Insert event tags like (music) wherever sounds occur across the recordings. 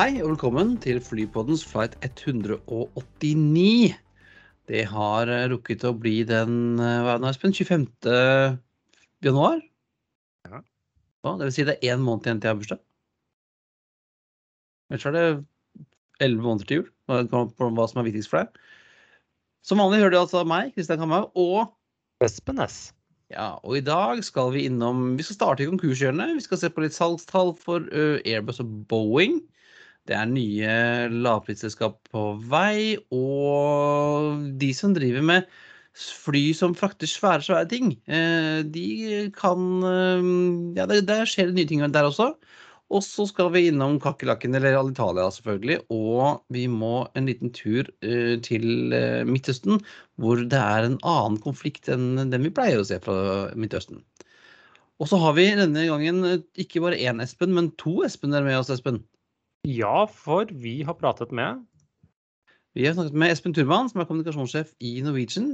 Hei og velkommen til Flypoddens flight 189. Det har eh, rukket å bli den eh, hva er det Espen? 25. januar? Ja. Ja, det vil si det er én måned igjen til jeg har bursdag. Ellers er det elleve måneder til jul. Hva som er viktigst for deg. Som vanlig hører du altså meg, Kristian Kamhaug, og Espen S. ja, og i dag skal vi innom Vi skal starte i konkurshjørnet. Vi skal se på litt salgstall for Airbus og Boeing. Det er nye lavprisselskap på vei, og de som driver med fly som frakter svære, svære ting, eh, de kan eh, Ja, der skjer det nye ting der også. Og så skal vi innom kakerlakken, eller Alitalia selvfølgelig, og vi må en liten tur eh, til Midtøsten, hvor det er en annen konflikt enn den vi pleier å se fra Midtøsten. Og så har vi denne gangen ikke bare én Espen, men to Espen er med oss, Espen. Ja, for vi har pratet med Vi har snakket med Espen Turman, som er kommunikasjonssjef i Norwegian,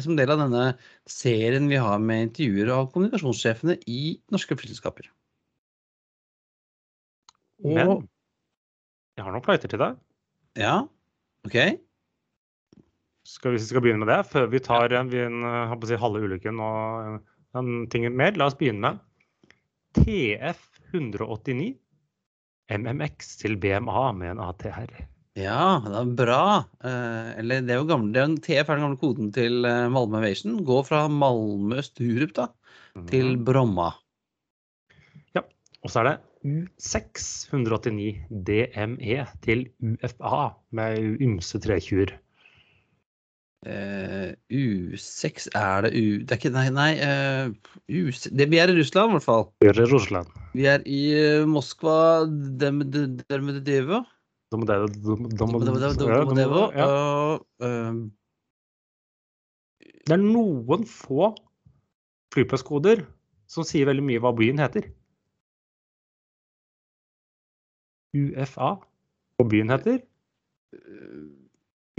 som del av denne serien vi har med intervjuer av kommunikasjonssjefene i norske flyselskaper. Og Men jeg har noen flighter til deg. ja, OK. Skal vi, hvis vi skal begynne med det, før vi tar en, en, si, halve ulykken og en ting mer, la oss begynne med TF 189 MMX til BMA med en ATR. Ja, det er bra. Eh, eller det er jo gamle, det er jo TF er den gamle koden til eh, Malmö Aviation. Gå fra Malmö Sturup da, til Bromma. Ja. Og så er det U6 189 DME til UFA med ymse 320-er. Eh, U6 er det U... Det er ikke Nei, nei uh, U6, det, vi er i Russland i hvert fall. Russland. Vi er i eh, Moskva Dermedevo. Domodedovo. Domodevo. Ja. og, eh, Det er noen få flyplasskoder som sier veldig mye hva byen heter. UFA. Hva byen heter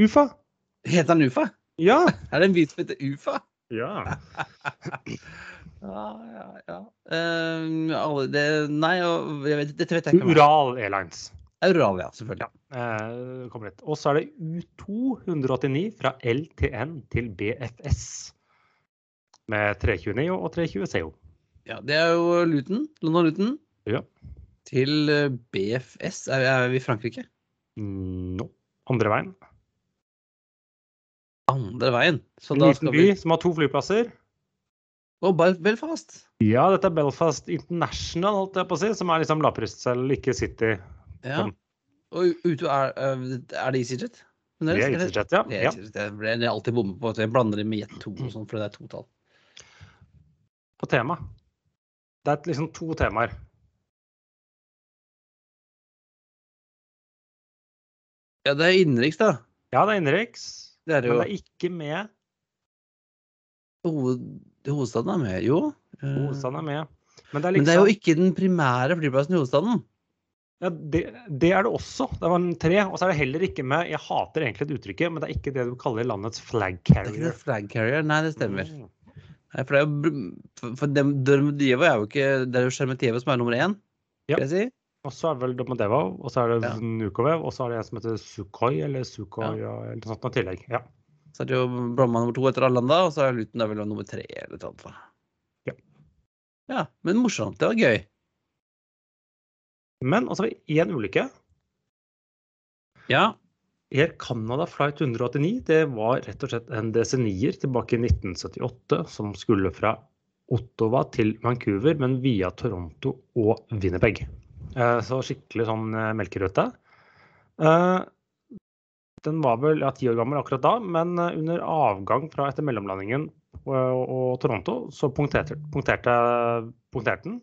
UFA. Heter den UFA? Ja. Er det en by som heter UFA? ja. (laughs) Ja, ja, ja. Uh, det, nei, vet, dette vet jeg ikke. Ural Airlines. Ural, ja, selvfølgelig. Ja, uh, kommer litt. Og så er det U289 fra LTN til BFS. Med 329 og 320 CO. Ja, det er jo Luton. London Luton. Ja. Til eh, BFS. Er, er vi i Frankrike? No. Andre veien. Andre veien. Så En liten by vi som har to flyplasser. Og Belfast. Ja, dette er Belfast International, holdt jeg på å si, som er liksom lavprisselg, ikke City. Ja. Og ute er, er det EasyJet? Det er EasyJet, ja. Ja. EasyJet. Ble alltid bommet på. at Jeg blander det med Jet 2 og sånn, for det er to tall. På tema. Det er liksom to temaer. Ja, det er innenriks, da. Ja, det er innenriks, Det er jo. det er ikke med. Hoved, hovedstaden er med, jo. Eh, Hovedstaden er med. Men det er Men det er jo liksom ikke den primære flyplassen i hovedstaden. ja, det, det er det også. Det var en tre. Og så er det heller ikke med Jeg hater egentlig det uttrykket, men det er ikke det du kaller landets flag Det er ikke carrier. flag carrier. Nei, det stemmer. Mm. Nei, for det er jo for- Dermedievo er jo ikke Det er jo Sheremetyevo som er nummer én, Ja. jeg si. Og så er det vel Domodevo, og så er det Ja. Nukovev, og så er det en som heter Sukhoi, eller Sukhoi, eller noe sånt i tillegg. Ja. Så er det jo Bromma nummer to etter Arlanda, og så er Luton vel nummer tre eller noe sånt. Ja. Ja, men morsomt. Det var gøy. Men altså, én ulykke. Ja. Air Canada Flight 189 det var rett og slett en DC9-er tilbake i 1978 som skulle fra Ottawa til Vancouver, men via Toronto og Winnipeg. Eh, Så skikkelig sånn eh, melkerøte. Eh, Den var vel ja, ti år gammel akkurat da, men under avgang fra etter mellomlandingen og, og Toronto, så punkterte, punkterte, punkterte den.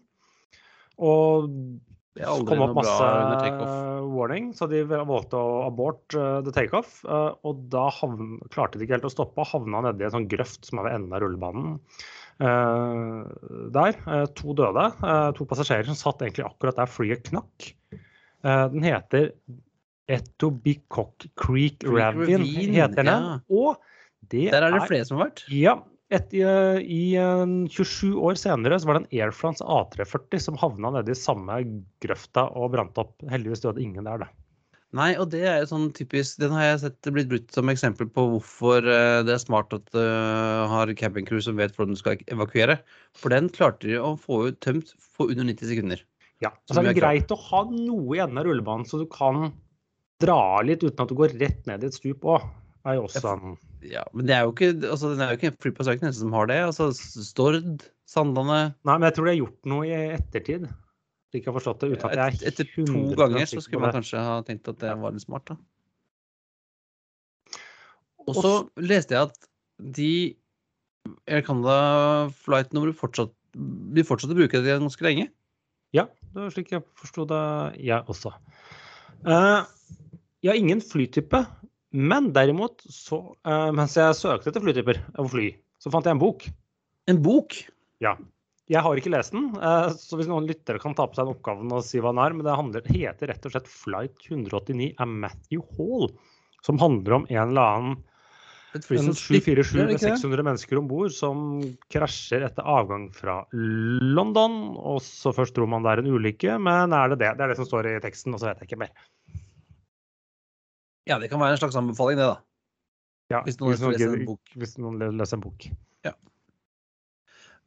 Og Det kom opp masse warning, så de valgte å abort uh, the takeoff. Uh, og da havn, klarte de ikke helt å stoppe, havna nedi en sånn grøft som er ved enden av rullebanen. Eh, der. Eh, to døde. eh, to passasjerer som satt egentlig akkurat der flyet knakk. Den heter Etobicoke Creek Creek Ravine, heter den. ja. Og det Der er det flere som har vært. ja. Et, i, I eh, 27 år senere så var det en Air France A340 som havna nede i samme grøfta og brant opp. Heldigvis døde ingen der, da. Nei, og det er jo sånn typisk Den har jeg sett blitt brukt som eksempel på hvorfor eh, det er smart at du har cabincrew som vet hvordan du skal evakuere. For den klarte de å få ut tømt på under 90 sekunder. Ja, og så er det greit å ha noe i enden av rullebanen, så du kan dra litt uten at du går rett ned i et stup òg. Er jo også en Ja, Men det er jo ikke altså, er det er jo ikke den som har det. Altså Stord, Sandane Nei, men jeg tror de har gjort noe i ettertid. Slik jeg har forstått det. Uten at jeg er Etter to ganger så skulle man kanskje ha tenkt at det var litt smart, da. Og så leste jeg at de Air Canada flight-nummeret fortsatt de fortsatte å bruke det ganske lenge. Ja, det var slik jeg forsto det, jeg også. Uh, jeg har ingen flytype, men derimot, så, uh, mens jeg søkte etter flytyper og fly, så fant jeg en bok. En bok. Ja. Jeg har ikke lest den, eh, så hvis noen lyttere kan ta på seg den oppgaven og si hva den er, men det handler, heter rett og slett Flight 189 av Matthew Hall, som handler om en eller annen Et fly som slipper, 747 er det med ikke det? 600 mennesker om bord som krasjer etter avgang fra London. Og så først tror man det er en ulykke, men er det det? Det er det som står i teksten, og så vet jeg ikke mer. Ja, det kan være en slags anbefaling, det, da. Ja, Hvis noen leser en bok. Hvis noen leser en bok.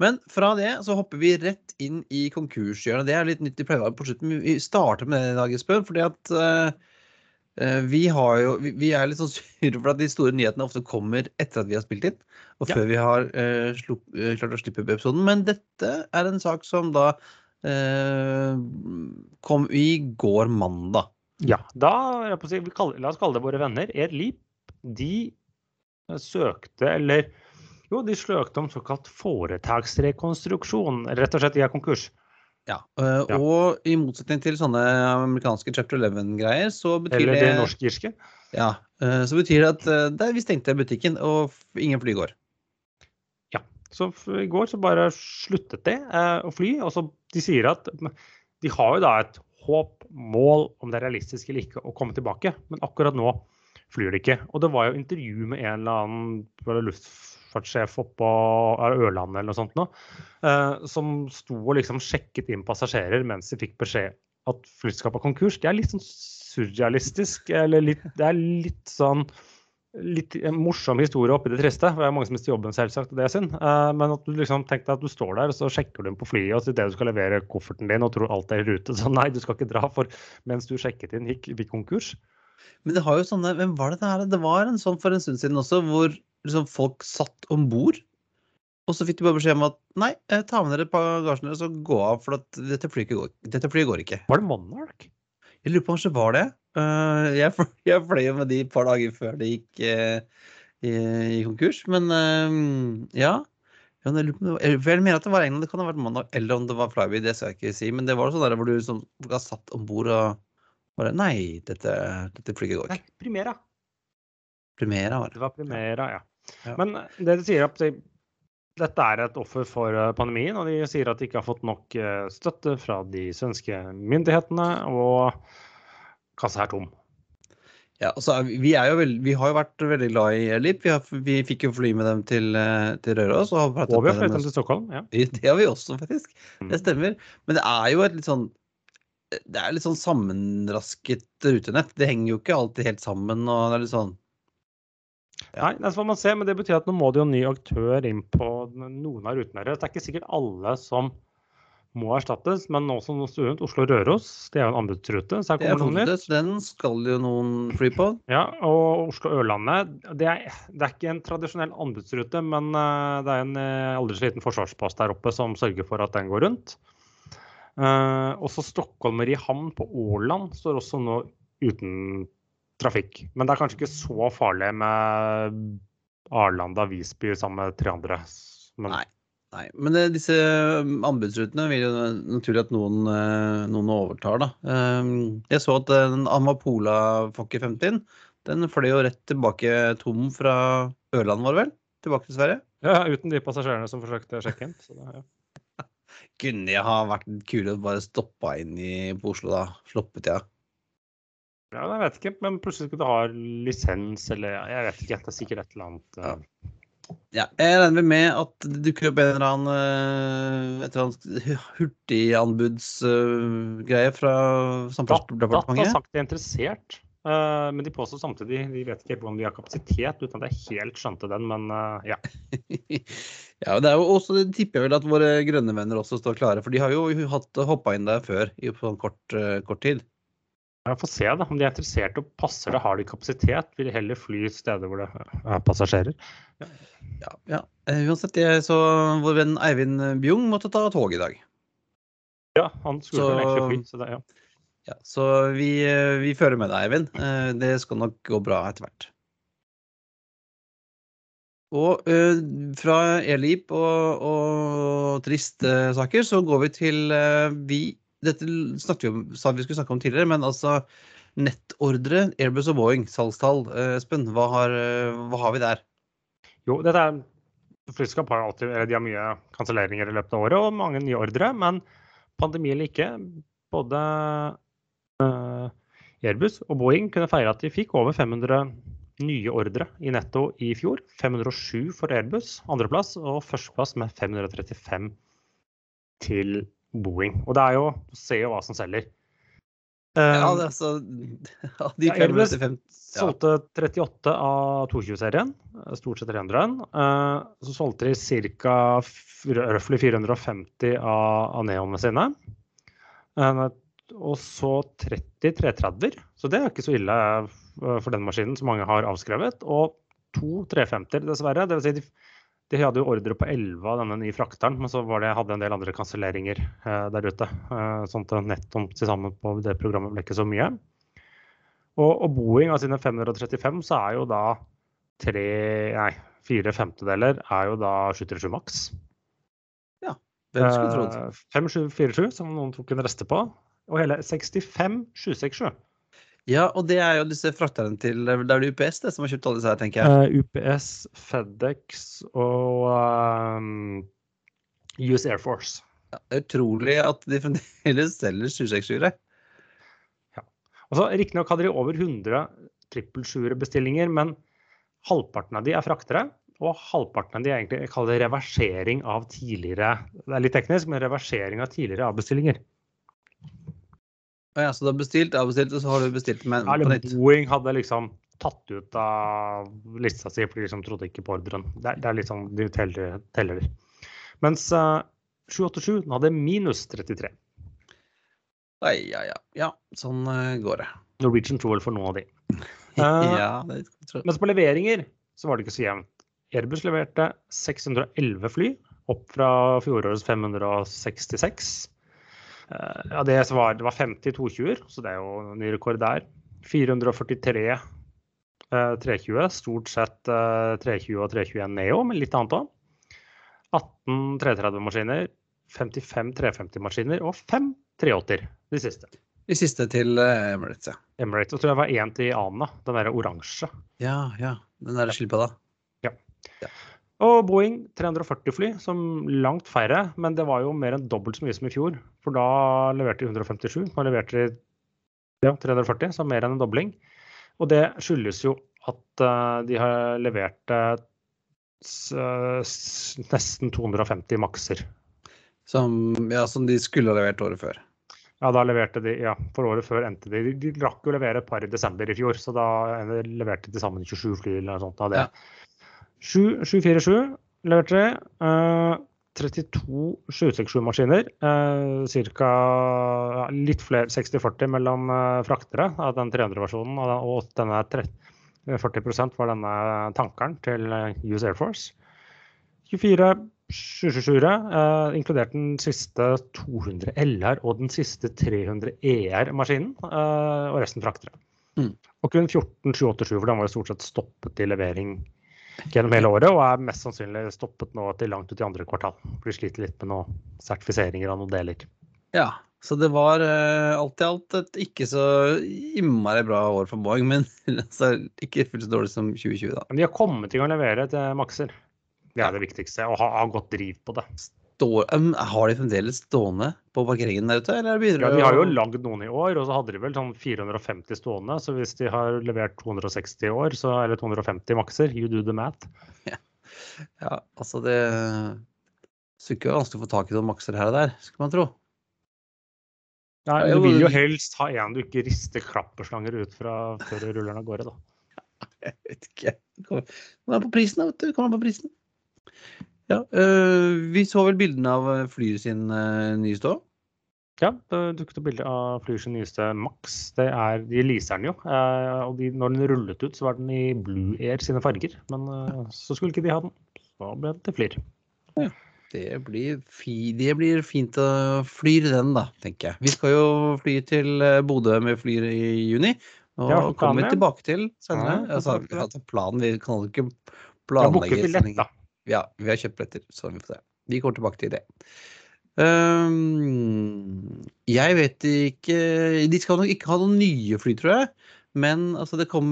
Men fra det så hopper vi rett inn i konkurshjørnet. Det er litt nytt i pleievaren på slutten. Vi starter med det i dag, Espen, fordi at eh, vi har jo vi, vi er litt sånn (laughs) sure for at de store nyhetene ofte kommer etter at vi har spilt inn, og Ja. før vi har uh, slupp, uh, klart å slippe opp episoden. Men dette er en sak som da kom i går mandag. Ja, da si, La oss kalle det våre venner. Leap, de søkte, eller jo, de søkte om såkalt foretaksrekonstruksjon. Rett og slett, de er konkurs. Ja. eh, Ja. Og i motsetning til sånne amerikanske chapter 11-greier, så betyr Eller det de norsk-irske. Ja, eh, så betyr det at eh, der vi stengte butikken, og ingen fly går. Ja. Så i går så bare sluttet de eh, å fly. og så De sier at de har jo da et håp, mål, om det er realistisk eller ikke, å komme tilbake. Men akkurat nå flyr de ikke. Og det var jo intervju med en eller annen det luftfartssjef oppå det Ørlandet eller noe sånt nå, eh, som sto og liksom sjekket inn passasjerer mens de fikk beskjed at flyselskapet er konkurs. Det er litt sånn surrealistisk. eller litt, Det er litt sånn litt en morsom historie oppi det triste. for Det er mange som mister jobben, selvsagt, og det er synd. Eh, men at du liksom tenk deg at du står der, og så sjekker du inn på flyet, og så idet du skal levere kofferten din og tror alt er i rute, så nei, du skal ikke dra, for mens du sjekket inn, gikk vi konkurs. Men det har jo sånne Hvem var det det her? Det var en sånn for en stund siden også, hvor liksom folk satt om bord. Og så fikk de bare beskjed om at nei, eh, ta med dere bagasjen deres og gå av, for at dette flyet går, dette flyet går ikke. Var det Monarch? Jeg lurer på om det var det. Eh, jeg, fl- jeg fløy jo med de et par dager før det gikk eh, i, i konkurs. Men ja. ja men jeg lurer på det jeg mener at det var England, det kan ha vært mandag, eller om det var Flyby, det skal jeg ikke si. Men det var sånn der hvor du liksom, var satt om bord og bare Nei, dette, dette flyet går Nei, ikke. Primera. Primera var Det det. var Primera, ja. Ja. Men det de sier at de, dette er et offer for eh, pandemien, og de sier at de ikke har fått nok eh, støtte fra de svenske myndighetene, og kassa er tom. Ja, altså, vi- er veld, vi har jo vært veldig glad i Airlip. Vi, har, vi fikk jo fly med dem til, eh, til Røros. Og, Og vi har flyttet dem til Stockholm. ja. (laughs) Det har vi også, faktisk. Mm. Det stemmer. Men det er jo et litt sånn Det er litt sånn sammenrasket rutenett. Det henger jo ikke alltid helt sammen. og det er litt sånn Nei, det får man se, men det betyr at nå må det jo en ny aktør inn på noen av rutene deres. Det er ikke sikkert alle som må erstattes, men nå som student Oslo-Røros, det er jo en anbudsrute, så her er kommer noe nytt. Den skal jo noen fly på. Ja, og Oslo-Ørlandet, det, det er ikke en tradisjonell anbudsrute, men eh, det er en eh, aldri så liten forsvarspost der oppe som sørger for at den går rundt. Uh, også Stockholmeri havn på Åland står også nå uten trafikk. Men det er kanskje ikke så farlig med Arlanda-Visby sammen med tre andre. Men, Nei. Nei, Men det, disse anbudsrutene vil jo naturlig at noen, eh, noen overtar, da. Eh, Jeg så at den Amapola Fokker 50 den fløy jo rett tilbake tom fra Ørland, var det vel? Tilbake til Sverige. Ja, uten de passasjerene som forsøkte å sjekke inn. Så det, ja. (laughs) Kunne jeg ha vært kule og bare stoppa inn i, på Oslo, da. Sluppet jeg. Ja, jeg vet ikke, men plutselig skal du ha lisens eller Jeg vet ikke, det er sikkert et eller annet. Eh, Ja, jeg regner med at det dukker opp en eller annen eh, et eller annet hurtiganbudsgreie fra Samferdselsdepartementet. Dat har sagt de er interessert. Eh, men de påstår samtidig de vet ikke helt om de har kapasitet, uten at jeg helt skjønte den. Men ja. ja. (laughs) ja, det er jo også, det tipper jeg vel at våre grønne venner også står klare, for de har jo hoppa inn der før i på en kort, kort tid. Jeg får se da, om de er interessert og passer det. Har de kapasitet? Vil de heller fly steder hvor det er passasjerer? Ja, ja. ja. Uansett, jeg så vår venn Eivind Bjung måtte ta tog i dag. Ja, han skulle så, egentlig fly. Så, det, ja. Ja, så vi, vi fører med deg, Eivind. Det skal nok gå bra etter hvert. Og uh, fra Elip og, og triste saker, så går vi til uh, vi Dette snakket vi sa vi skulle snakke om tidligere, men altså nettordre, Airbus og Boeing, salgstall. Uh, Espen, hva har, hva har, vi der? Jo, dette er Flyskap har alltid eller de har mye kanselleringer i løpet av året og mange nye ordre. Men pandemi eller ikke, både uh, Airbus og Boeing kunne feire at de fikk over 500 nye ordre i netto i fjor. 507 for Airbus, andreplass, og førsteplass med 535 til Boeing. Og det er jo Se jo hva som selger. ja, det er så (laughs) ja, de ja, Airbus ja. solgte 38 av 22-serien, stort sett 300. Uh, så solgte de ca. røftlig 450 av, av Neonene sine. Uh, og så 30 330-er. Så det er ikke så ille eh, for den maskinen som mange har avskrevet. Og to 350-er, dessverre. Det vil si de, de, hadde jo ordre på 11 av denne nye frakteren, men så det, hadde en del andre kanselleringer eh, der ute. Eh, sånn at nettom til sammen på det programmet ble ikke så mye. Og, og Boeing av sine 535 så er jo da tre, nei, fire femtedeler er jo da 737 Max. Ja, hvem skulle trodd? Eh, 5747, som noen tok en reste på og hele 65 767. Ja, og det er jo disse frakterne til Det er vel UPS det som har kjøpt alle disse her, tenker jeg. Uh, UPS, FedEx og um, US Air Force. Ja, det er utrolig at de fremdeles selger 767-ere. Ja. Altså, Riktignok hadde de over 100 trippel-7-bestillinger, men halvparten av de er fraktere. Og halvparten av de er egentlig kaller reversering av tidligere Det er litt teknisk, men reversering av tidligere avbestillinger. Ja, så du har bestilt, avbestilt, og så har du bestilt med ja, på nytt? Boeing hadde liksom tatt ut av lista si, for de liksom trodde ikke på ordren. Det, det er liksom, De teller, teller. Mens uh, 787 hadde minus 33. Oi, ja, ja. Ja, sånn uh, går det. Norwegian tror vel for noen av de. Uh, (laughs) ja, det tror jeg. Mens på leveringer så var det ikke så jevnt. Airbus leverte 611 fly, opp fra fjorårets 566. Eh, ja, det var, det var 50 220-er, så det er jo ny rekord der. 443 eh, 320, stort sett eh, 320 og 321 Neo, men litt annet òg. 18 330-maskiner, 55 350-maskiner og 5 380-er, de siste. De siste til Emirates, ja. Emirates, og tror jeg var én til Ana, den der oransje. Ja, ja. Den der skilpadda. Ja. ja. Og Boeing 340 fly, som langt færre, men det var jo mer enn dobbelt så mye som i fjor. For da leverte de 157, nå leverte de ja, 340, så mer enn en dobling. Og det skyldes jo at uh, de har levert uh, nesten 250 makser. Som, ja, som de skulle ha levert året før? Ja, da leverte de, ja, for året før endte de De, rakk jo å levere et par i desember i fjor, så da leverte de sammen 27 fly eller noe sånt av det. Ja. 747 leverte. Uh, 32 767-maskiner. Uh, cirka ja, litt flere 60-40 mellom uh, fraktere av den 300-versjonen. Og denne 30, 40% var denne tankeren til US Air Force. 24 777-ere, uh, inkludert den siste 200 LR og den siste 300 ER-maskinen. Og resten fraktere. Mm. Og kun 14 787, for den var jo stort sett stoppet i levering gjennom hele året, og er mest sannsynlig stoppet nå til langt ut i andre kvartal. Blir sliter litt med noen sertifiseringer av noen deler. Ja, så det var uh, alt i alt et ikke så innmari bra år for Boeing, men (laughs) altså, ikke fullt så dårlig som 2020, da. Men de har kommet i gang å levere til makser. Det er det viktigste, og har, ha godt driv på det står, um, Har de fremdeles stående på parkeringen der ute? Eller ja, de har jo lagd noen i år, og så hadde de vel sånn 450 stående. Så hvis de har levert 260 i år, så, eller 250 makser, you do the math. (laughs) Ja, ja altså det Skulle ikke være vanskelig å få tak i noen makser her og der, skulle man tro. Nei, du vil jo jo- helst ha en du ikke rister klapperslanger ut fra før du ruller den av gårde, da. (laughs) Jeg vet ikke. Kommer kommer an på prisen, da, vet du. Kommer an på prisen. Ja, øh, vi så vel bildene av øh, flyet sin øh, nye stå. Ja, det dukket opp bilde av Flyers nyeste Max. Det er, de leaser den jo. Eh, og de, når den rullet ut, så var den i Blue Air sine farger. Men eh, så skulle ikke de ha den. Så ble det til Flyr. Det blir, fi, det blir fint å fly den, da, tenker jeg. Vi skal jo fly til Bodø med flyr i juni. Og Ja, kommer vi tilbake til senere. Ja, altså, planen, vi kan jo ikke Vi har booket planlegge billett, da. Ja, vi har kjøpt billetter, så vi får se. Vi kommer tilbake til det. Um, jeg vet ikke De skal nok ikke ha noen nye fly, tror jeg. Men altså, det kom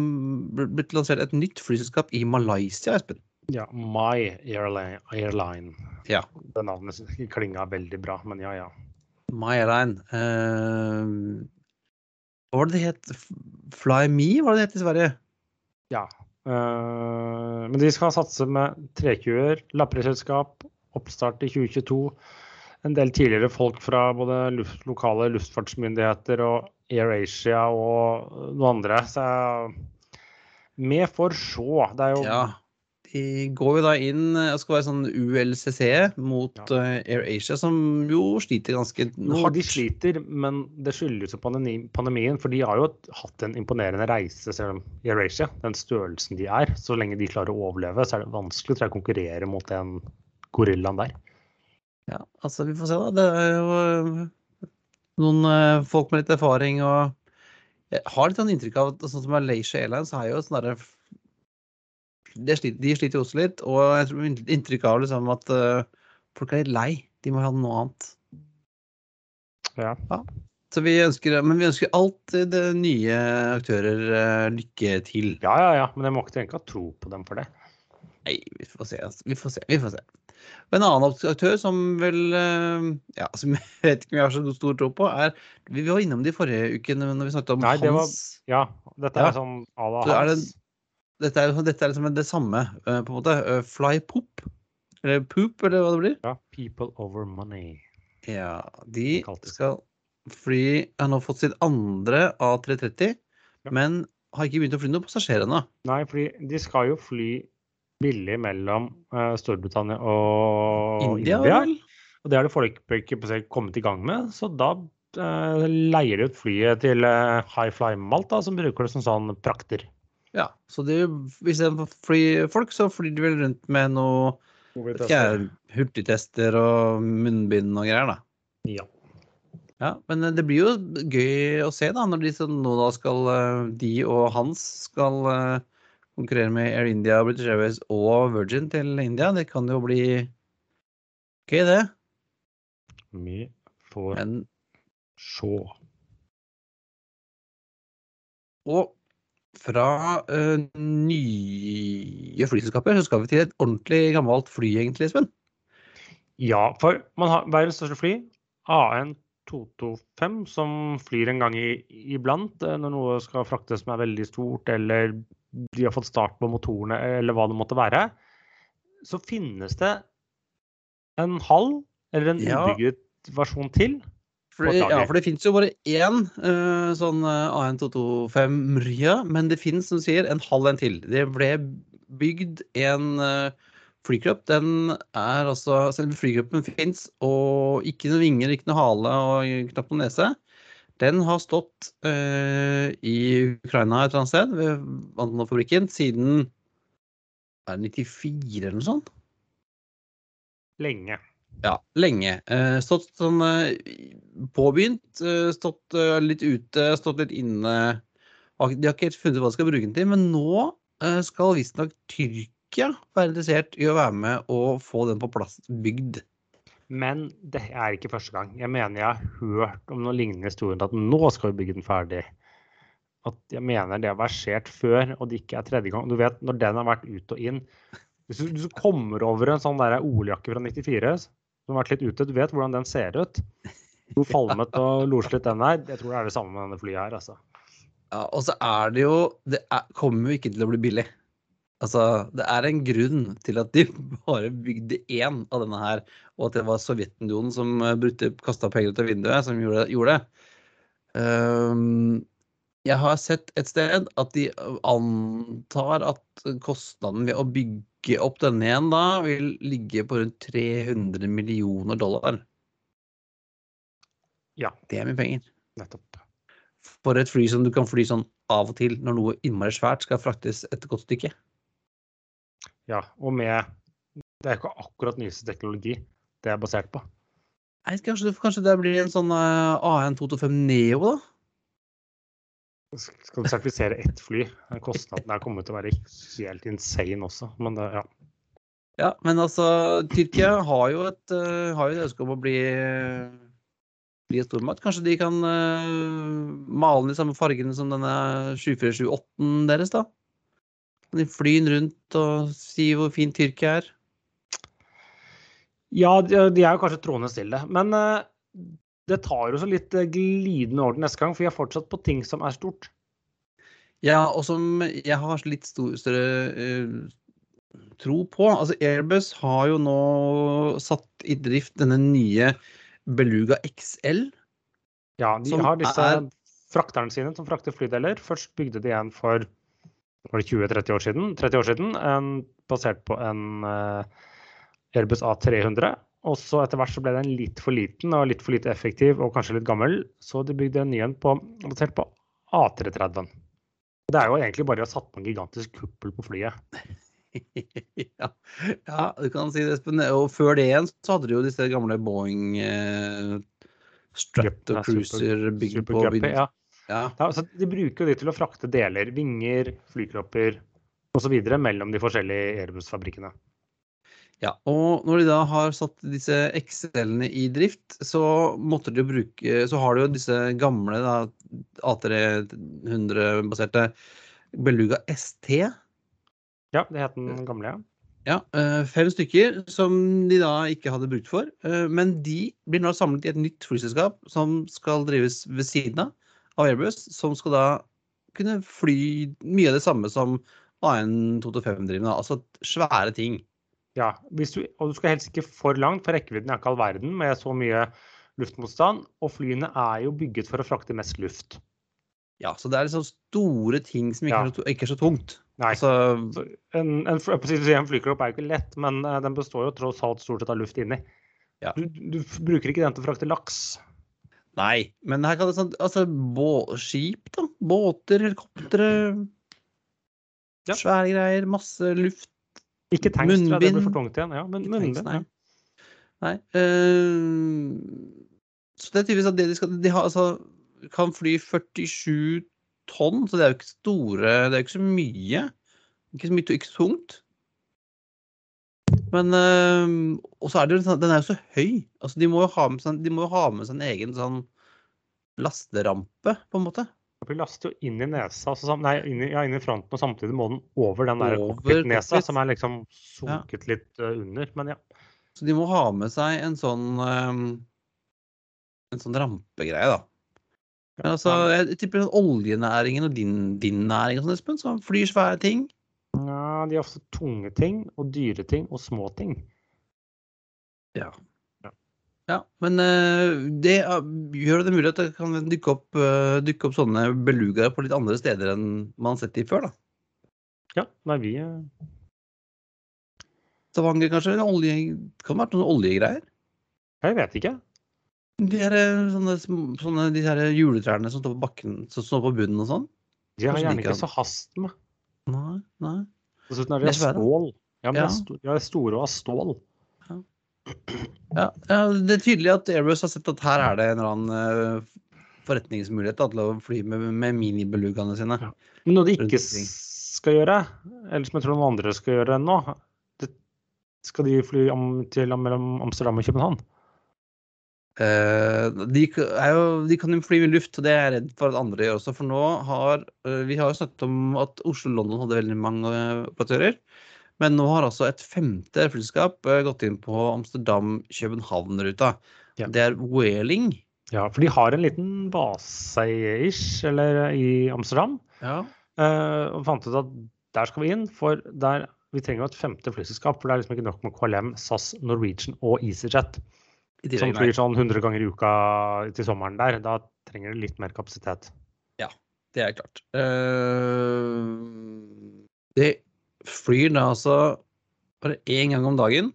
ble- lansert et nytt flyselskap i Malaysia, Espen. Ja, My Airline. Airline. Ja. Det navnet klinga veldig bra, men ja, ja. My Airline. Uh, hva var det det het? Fly Me, var det det het i Sverige? ja. Eh, men de skal satse med 320-er, lappeselskap, oppstart i 2022. En del tidligere folk fra både luft, lokale luftfartsmyndigheter og AirAsia og noen andre. Så med for se. Det er jo Ja. Går jo da inn eh, og skal være sånn ULCC mot Ja. Air AirAsia, som jo sliter ganske hardt. de sliter, men det skyldes jo pandemien. For de har jo hatt en imponerende reise, selv om Air Asia, den størrelsen de er. Så lenge de klarer å overleve, så er det vanskelig tror jeg, å konkurrere mot den gorillaen der. Ja, altså vi får se, da. Det er jo øh, noen folk med litt erfaring og Jeg har litt sånn inntrykk av at sånn som Malaysia Airlines har jo sånn derre de, sliter, jo også litt, og jeg tror inntrykk av liksom at uh, folk er litt lei. De må ha noe annet. Ja. Så vi ønsker, men vi ønsker alt det nye aktører uh, lykke til. ja, ja, ja. Men jeg må ikke tenke å tro på dem for det. Nei, vi får se. altså. Vi får se. Vi får se. En annen aktør som vel øh, Ja, som (laughs) jeg vet ikke om jeg har så stor tro på, er Vi var innom det i forrige uke når vi snakket om Nei, det var- Hans. Ja, dette Ja. er sånn à la Så er det- Hans. Dette er, dette er liksom det samme, øh, på en måte. Øh, Fly Poop. Eller Poop, eller hva det blir. Ja, People over money. Ja, de skal fly Har nå fått sitt andre A330, Ja. men har ikke begynt å fly noen passasjerer ennå. Nei, fordi de skal jo fly billig mellom uh, Storbritannia og India, India. Og det har de foreløpig ikke kommet i gang med, så da uh, leier de ut flyet til uh, High Fly Malta, som bruker det som sånn prakter. Ja, så det, istedenfor å fly folk, så flyr de vel rundt med noe jeg, hurtigtester og munnbind og greier, da. Ja. Ja, men eh, det blir jo gøy å se da, når de nå da skal eh, De og Hans skal eh, konkurrere med Air India, British Airways og Virgin til India. Det kan jo bli gøy, det. Vi får Men se. Og fra uh, nye flyselskaper så skal vi til et ordentlig gammelt fly, egentlig, Espen. Ja, for man har verdens største fly, AN 225, som flyr en gang i, iblant eh, når noe skal fraktes som er veldig stort, eller de har fått start på motorene, eller hva det måtte være. Så finnes det en halv, eller en Ja. ubygget versjon til. For, På det- et ja, for det fins jo bare én uh, sånn eh, AN225 Mrya, men det fins, som sier, en halv en til. Det ble bygd en uh, flykropp. Den er altså Selve flykroppen fins, og ikke noen vinger, ikke noe hale og knapt noen nese. Den har stått uh, i Ukraina et eller annet sted, ved Antonov-fabrikken, siden er det 94 eller noe sånt? Lenge. Ja, lenge. Eh, stått sånn eh, påbegynt, eh, stått litt ute, stått litt inne. De har ikke helt funnet ut hva de skal bruke den til, men nå skal visstnok Tyrkia være interessert i å være med og få den på plass bygd. Men det er ikke første gang. Jeg mener jeg har hørt om noen lignende historier at nå skal vi bygge den ferdig. At jeg mener det har versert før, og det ikke er tredje gang. Du vet, når den har vært ut og inn Hvis du, kommer over en sånn der oljejakke fra 94 som har vært litt ute, du vet hvordan den ser ut. Hvor falmet og loslet den er. Jeg tror det er det samme med denne flyet her, altså. Ja, og så er det jo Det er, kommer jo ikke til å bli billig. Altså, det er en grunn til at de (laughs) bare bygde én av denne her, og at det var Sovjetunionen som eh, kasta penger ut av vinduet, som gjorde, gjorde det. Ehm, jeg har sett et sted at de antar at kostnaden ved å bygge opp denne igjen da vil ligge på rundt 300 millioner dollar. Ja. Det er mye penger. Nettopp. For et fly som du kan fly sånn av og til når noe innmari svært skal fraktes et godt stykke. Ja, og med Det er ikke akkurat nyeste teknologi det er basert på. Nei, kanskje, kanskje det blir en sånn uh, AN225 Neo, da? Skal du sertifisere ett fly? Den Kostnaden der kommer til å være helt insane også. Men det, ja. Ja, men altså, Tyrkia har jo et, eh, har jo et ønske om å bli, bli en stormakt. Kanskje de kan uh, male den i samme fargene som denne 2478-en deres, da? Kan de fly rundt og si hvor fin Tyrkia er? ja, de de er jo kanskje troende stille. Men eh, det tar jo så litt glidende over til neste gang, for vi er fortsatt på ting som er stort. Ja, og som jeg har litt stor, større uh, tro på. Altså Airbus har jo nå satt i drift denne nye Beluga XL. Ja, de Som har disse er- frakterne sine som frakter flydeler. Først bygde de en for var det 20-30 år siden, 30 år siden en, basert på en uh, Airbus A300. Og så etter hvert så ble den litt for liten og litt for lite effektiv og kanskje litt gammel, så de bygde en ny en basert på A330. Det er jo egentlig bare å ha satt på en gigantisk kuppel på flyet. (laughs) ja, ja, du kan si det, Espen. Og før det igjen så hadde du jo disse gamle Boeing eh, Stratocruiser bygd på Guppy, ja. ja. Ja, så de bruker jo de til å frakte deler, vinger, flykropper osv. mellom de forskjellige Airbus-fabrikkene. Ja, og når de da har satt disse XL-ene i drift, så de bruke Så har de jo disse gamle A300-baserte Beluga ST. Ja, det het den gamle, ja. Ja, eh, fem stykker som de da ikke hadde brukt for. eh, Men de blir nå samlet i et nytt flyselskap som skal drives ved siden av av Airbus, som skal da kunne fly mye av det samme som AN225 driver med. Altså svære ting. Ja du, og du skal helst ikke for langt, for rekkevidden er ikke all verden med så mye luftmotstand. Og flyene er jo bygget for å frakte mest luft. Ja, så det er liksom store ting som ikke, Ja. er, så, ikke er så tungt. Nei, Altså, en, en, en flykropp er jo ikke lett, men eh, den består jo tross alt stort sett av luft inni. Ja. Du, du bruker ikke den til å frakte laks. nei. Men her kan det sånn Altså, bå, skip, da. Båter, helikoptre. Ja. Svære greier. Masse luft. Ikke tanks, tror jeg det blir for tungt igjen. Ja, men munnbind. tanks, munnbind. nei. Ja. Nei. Uh, så det er tydeligvis at det de skal De har, altså, kan fly 47 tonn, så det er jo ikke store Det er jo ikke så mye. Ikke så mye, ikke så tungt. Men eh, Og så er det jo sånn Den er jo så høy. Altså, de må jo ha med seg, de må jo ha med seg en egen sånn lasterampe, på en måte. Vi laster jo inn i nesa, altså, nei, inn i, ja, inn i fronten, og samtidig må den over den der cockpit-nesa, som er liksom sunket litt eh, under. Men ja. Så de må ha med seg en sånn um, En sånn rampegreie, da. Men altså, jeg tipper sånn oljenæringen og din, din næring og sånn, Espen, som flyr svære ting. ja, de har ofte tunge ting og dyre ting og små ting. Ja, men eh, det gjør det mulig at det kan dukke opp, eh, dukke opp sånne belugaer på litt andre steder enn man har sett de før, da. Ja, nei, vi eh, Stavanger, kanskje? en Olje, det kan være noen oljegreier. Jeg vet ikke. De her, sånne, sånne, de her juletrærne som står på bakken, som står på bunnen og sånn. De har gjerne ikke så hast med. Nei, nei. Dessuten er De av stål. Ja, men Ja. de er store og av stål. Ja, det er tydelig at Airbus har sett at her er det en eller annen eh, forretningsmulighet da, til å fly med, med minibelugaene sine. Ja. Men noe de ikke skal gjøre, eller som jeg tror noen andre skal gjøre nå, det, skal de fly om, til mellom Amsterdam og København? Eh, de, jo, de kan jo fly med luft, og det er jeg redd for at andre gjør også. For nå har eh, Vi har jo snakket om at Oslo-London hadde veldig mange eh, operatører. Men nå har altså et femte flyselskap eh, gått inn på Amsterdam-København-ruta. Ja. Det er Whaling. Ja, for de har en liten base-ish, eller i Amsterdam. Ja. eh, og fant ut at der skal vi inn, for der, vi trenger jo et femte flyselskap. For det er liksom ikke nok med KLM, SAS, Norwegian og EasyJet. Som flyr sånn 100 ganger i uka til sommeren der. Da trenger det litt mer kapasitet. Ja, Det er klart. Uh, det flyr da altså bare én gang om dagen.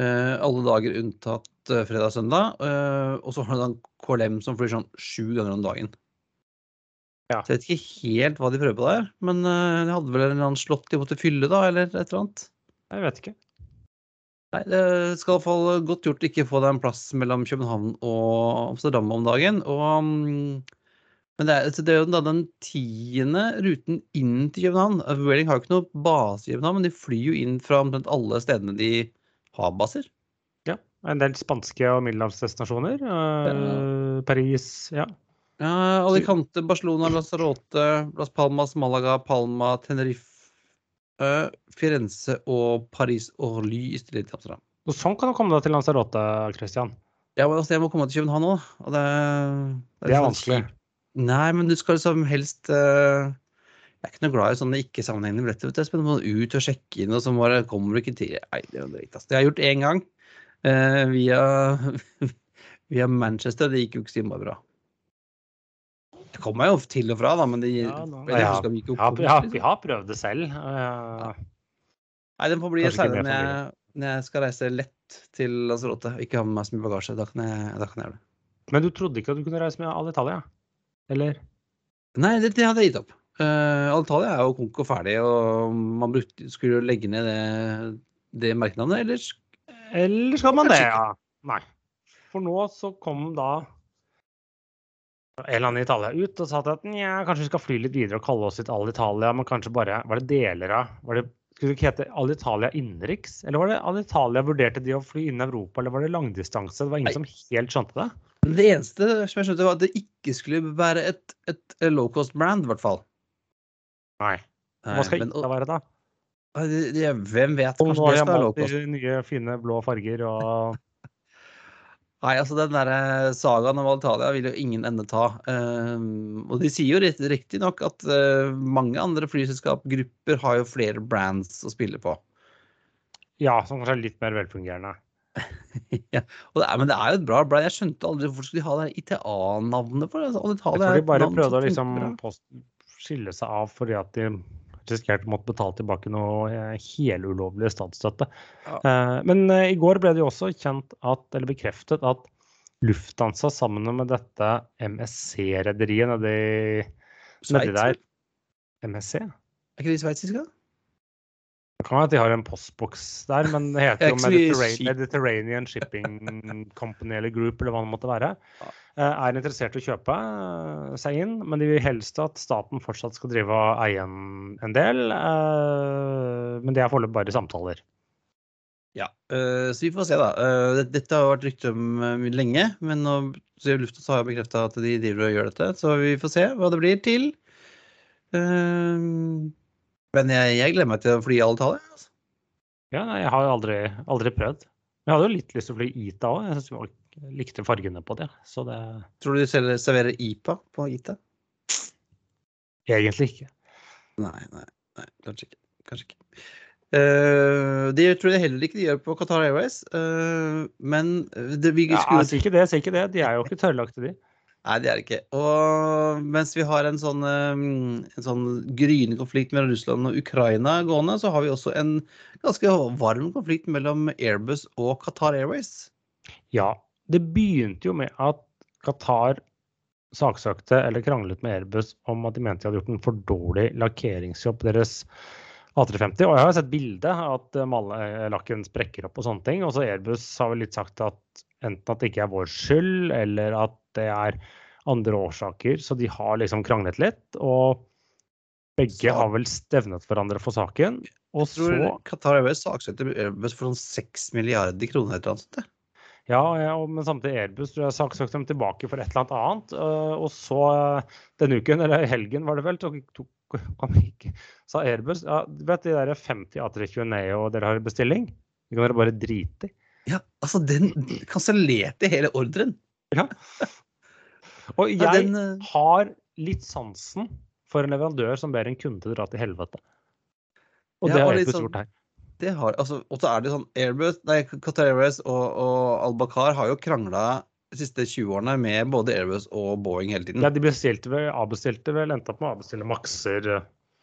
Eh, alle dager unntatt eh, fredag og søndag. Eh, og så har du da en KLM som flyr sånn sju ganger om dagen. Ja. Så jeg vet ikke helt hva de prøver på der, men de hadde vel en eller annen slott de måtte fylle, da, eller et eller annet. Jeg vet ikke. Nei, det skal i hvert fall godt gjort ikke få deg en plass mellom København og Amsterdam om dagen. Og, mm, men det er, det er jo da den tiende ruten inn til København. Vueling har jo ikke noe base i København, men de flyr jo inn fra omtrent alle stedene de har baser. Ja, En del spanske og middelhavsdestinasjoner. Eh, Paris, ja. Ja, Alicante, Barcelona, Lazarote, Las Palmas, Malaga, Palma, Tenerife, Firenze og Paris Orly i stedet til Amsterdam. Og sånn kan du komme deg til Lanzarote, Christian. Ja, men altså, jeg må komme til København nå. Og det, Det er vanskelig. vanskelig. Nei, men du skal liksom helst uh, Jeg er ikke noe glad i sånne ikke-sammenhengende billetter. vet du, Espen. Du må ut og sjekke inn, og så bare kommer du ikke til Nei, det er jo dritt. Altså. Det har jeg gjort én gang Uh, via, (laughs) via Manchester. Det gikk jo ikke så innmari bra. Jeg kom meg jo til og fra, da, men det Ja, nå- jeg ja. Ja, vi har, liksom. vi har prøvd det selv. eh, Nei, den får bli med når når jeg skal reise lett til Lanzarote. Ikke ha med meg så mye bagasje. Da kan jeg, da kan jeg gjøre det. Men du trodde ikke at du kunne reise med Alitalia? Eller? Nei, det, det hadde jeg gitt opp. Uh, Alitalia er jo konk og ferdig, og man brukte, skulle jo legge ned det, det merkenavnet, eller? Eller skal man det, ja? Nei. For nå så kom da en eller annen Italia ut og sa at nja, kanskje vi skal fly litt videre og kalle oss litt Alitalia, men kanskje bare Var det deler av var det, Skulle det ikke hete Alitalia innenriks? Eller var det Alitalia vurderte de å fly innen Europa, eller var det langdistanse? Det var ingen Nei. som helt skjønte det. Det eneste som jeg skjønte, var at det ikke skulle være et, et low cost brand, i hvert fall. Nei. Hva skal men- ITA være, da? Det, det, hvem vet? Og nå har jeg malt i nye, fine blå farger og (laughs) Nei, altså den der sagaen om Alitalia vil jo ingen ende ta. Um, og de sier jo riktignok at uh, mange andre flyselskapgrupper har jo flere brands å spille på. Ja, som kanskje er litt mer velfungerende. (laughs) ja, det er, men det er jo et bra brand. Jeg skjønte aldri hvorfor skulle de ha det ITA-navnet for det. Altså, Jeg tror de bare prøvde å liksom post, skille seg av fordi at de risikerte å måtte betale tilbake noe eh, helulovlig statsstøtte. Ja. Eh, Men eh, i går ble det jo også kjent at, eller bekreftet at Lufthansa sammen med dette MSC-rederiet nedi, nedi der MSC? Er ikke de sveitsiske? Det kan være at de har en postboks der, men det heter (laughs) er jo Mediterranean. Mediterranean Shipping Company eller Group, eller hva det måtte være. Eh, Er interessert i å kjøpe eh, seg inn, men de vil helst at staten fortsatt skal drive og eie en, en del. eh, Men det er foreløpig bare samtaler. Ja, så vi får se, da. Dette har vært rykte om lenge, men nå så Lufthansa har jeg bekrefta at de driver og gjør dette, så vi får se hva det blir til. Men jeg, jeg gleder meg til å fly i Alitalia. Altså. Ja, nei, jeg har jo aldri, aldri prøvd. Jeg hadde jo litt lyst til å fly ITA òg. Jeg synes jeg likte fargene på det. Så det Tror du de serverer IPA på ITA? egentlig ikke. Nei, nei, nei kanskje ikke. Kanskje ikke. Uh, det tror jeg heller ikke de gjør på Qatar Airways. Uh, men det, vi Ja, Jeg sier ikke det, jeg sier ikke det. De er jo ikke tørrlagte, de. Nei, det er det ikke. Og mens vi har en sånn, en sånn gryende konflikt mellom Russland og Ukraina gående, så har vi også en ganske varm konflikt mellom Airbus og Qatar Airways. Ja, det begynte jo med at Qatar saksøkte eller kranglet med Airbus om at de mente de hadde gjort en for dårlig lakkeringsjobb deres A350. Og jeg har sett bilde at lakken sprekker opp og sånne ting. Og så Airbus har vel litt sagt at enten at det ikke er vår skyld, eller at det er andre årsaker. Så de har liksom kranglet litt. Og begge Så- har vel stevnet hverandre for saken. Og Jeg tror så Qatar Airways saksøkte Airbus for sånn 6 milliarder kroner. eller annet sånt. det. Ja, ja, og- men samtidig Airbus tror jeg saksøkte dem tilbake for et eller annet annet. øh, Og så øh, denne uken, eller helgen var det vel, tok, tok, kom ikke, sa Airbus ja, vet de der 50 A320 Neo dere har i bestilling? De kan dere bare drite i. Ja, altså, den kansellerte hele ordren. Ja. Og jeg Ja, den, eh, har litt sansen for en leverandør som ber en kunde dra til helvete. Og Ja, det har Airbus sånn- gjort her. Det har, altså, og så er det sånn Airbus, nei, Qatar Airways og, og Al-Bakar har jo krangla de siste 20 årene med både Airbus og Boeing hele tiden. Ja, de bestilte vel, avbestilte vel, endte opp med å avbestille makser,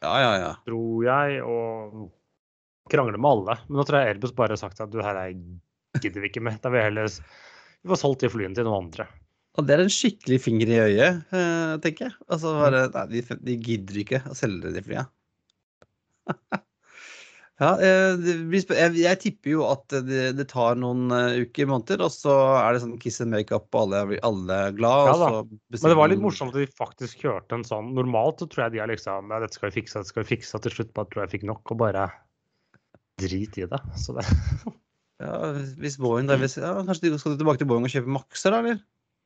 Ja, ja, ja. tror jeg, og krangler med alle. Men nå tror jeg Airbus bare har sagt at du, her er, gidder vi ikke med. Da vil vi heller vi får solgt de flyene til noen andre. Og det er en skikkelig finger i øyet, eh, tenker jeg. Altså bare, nei, de, de gidder ikke å selge de flyene. (laughs) ja, eh, jeg, jeg tipper jo at det, det tar noen eh, uker, måneder, og så er det sånn kiss and make-up, og alle, alle er glad. Ja Men det var litt morsomt at de faktisk kjørte en sånn Normalt så tror jeg de er liksom ja, dette skal vi fikse, dette skal vi fikse. Og til slutt bare tror jeg fikk nok og bare drit i det. Så det (laughs) Ja, hvis Boeing da, hvis, ja, Kanskje de skal tilbake til Boeing og kjøpe Maxer, da, eller?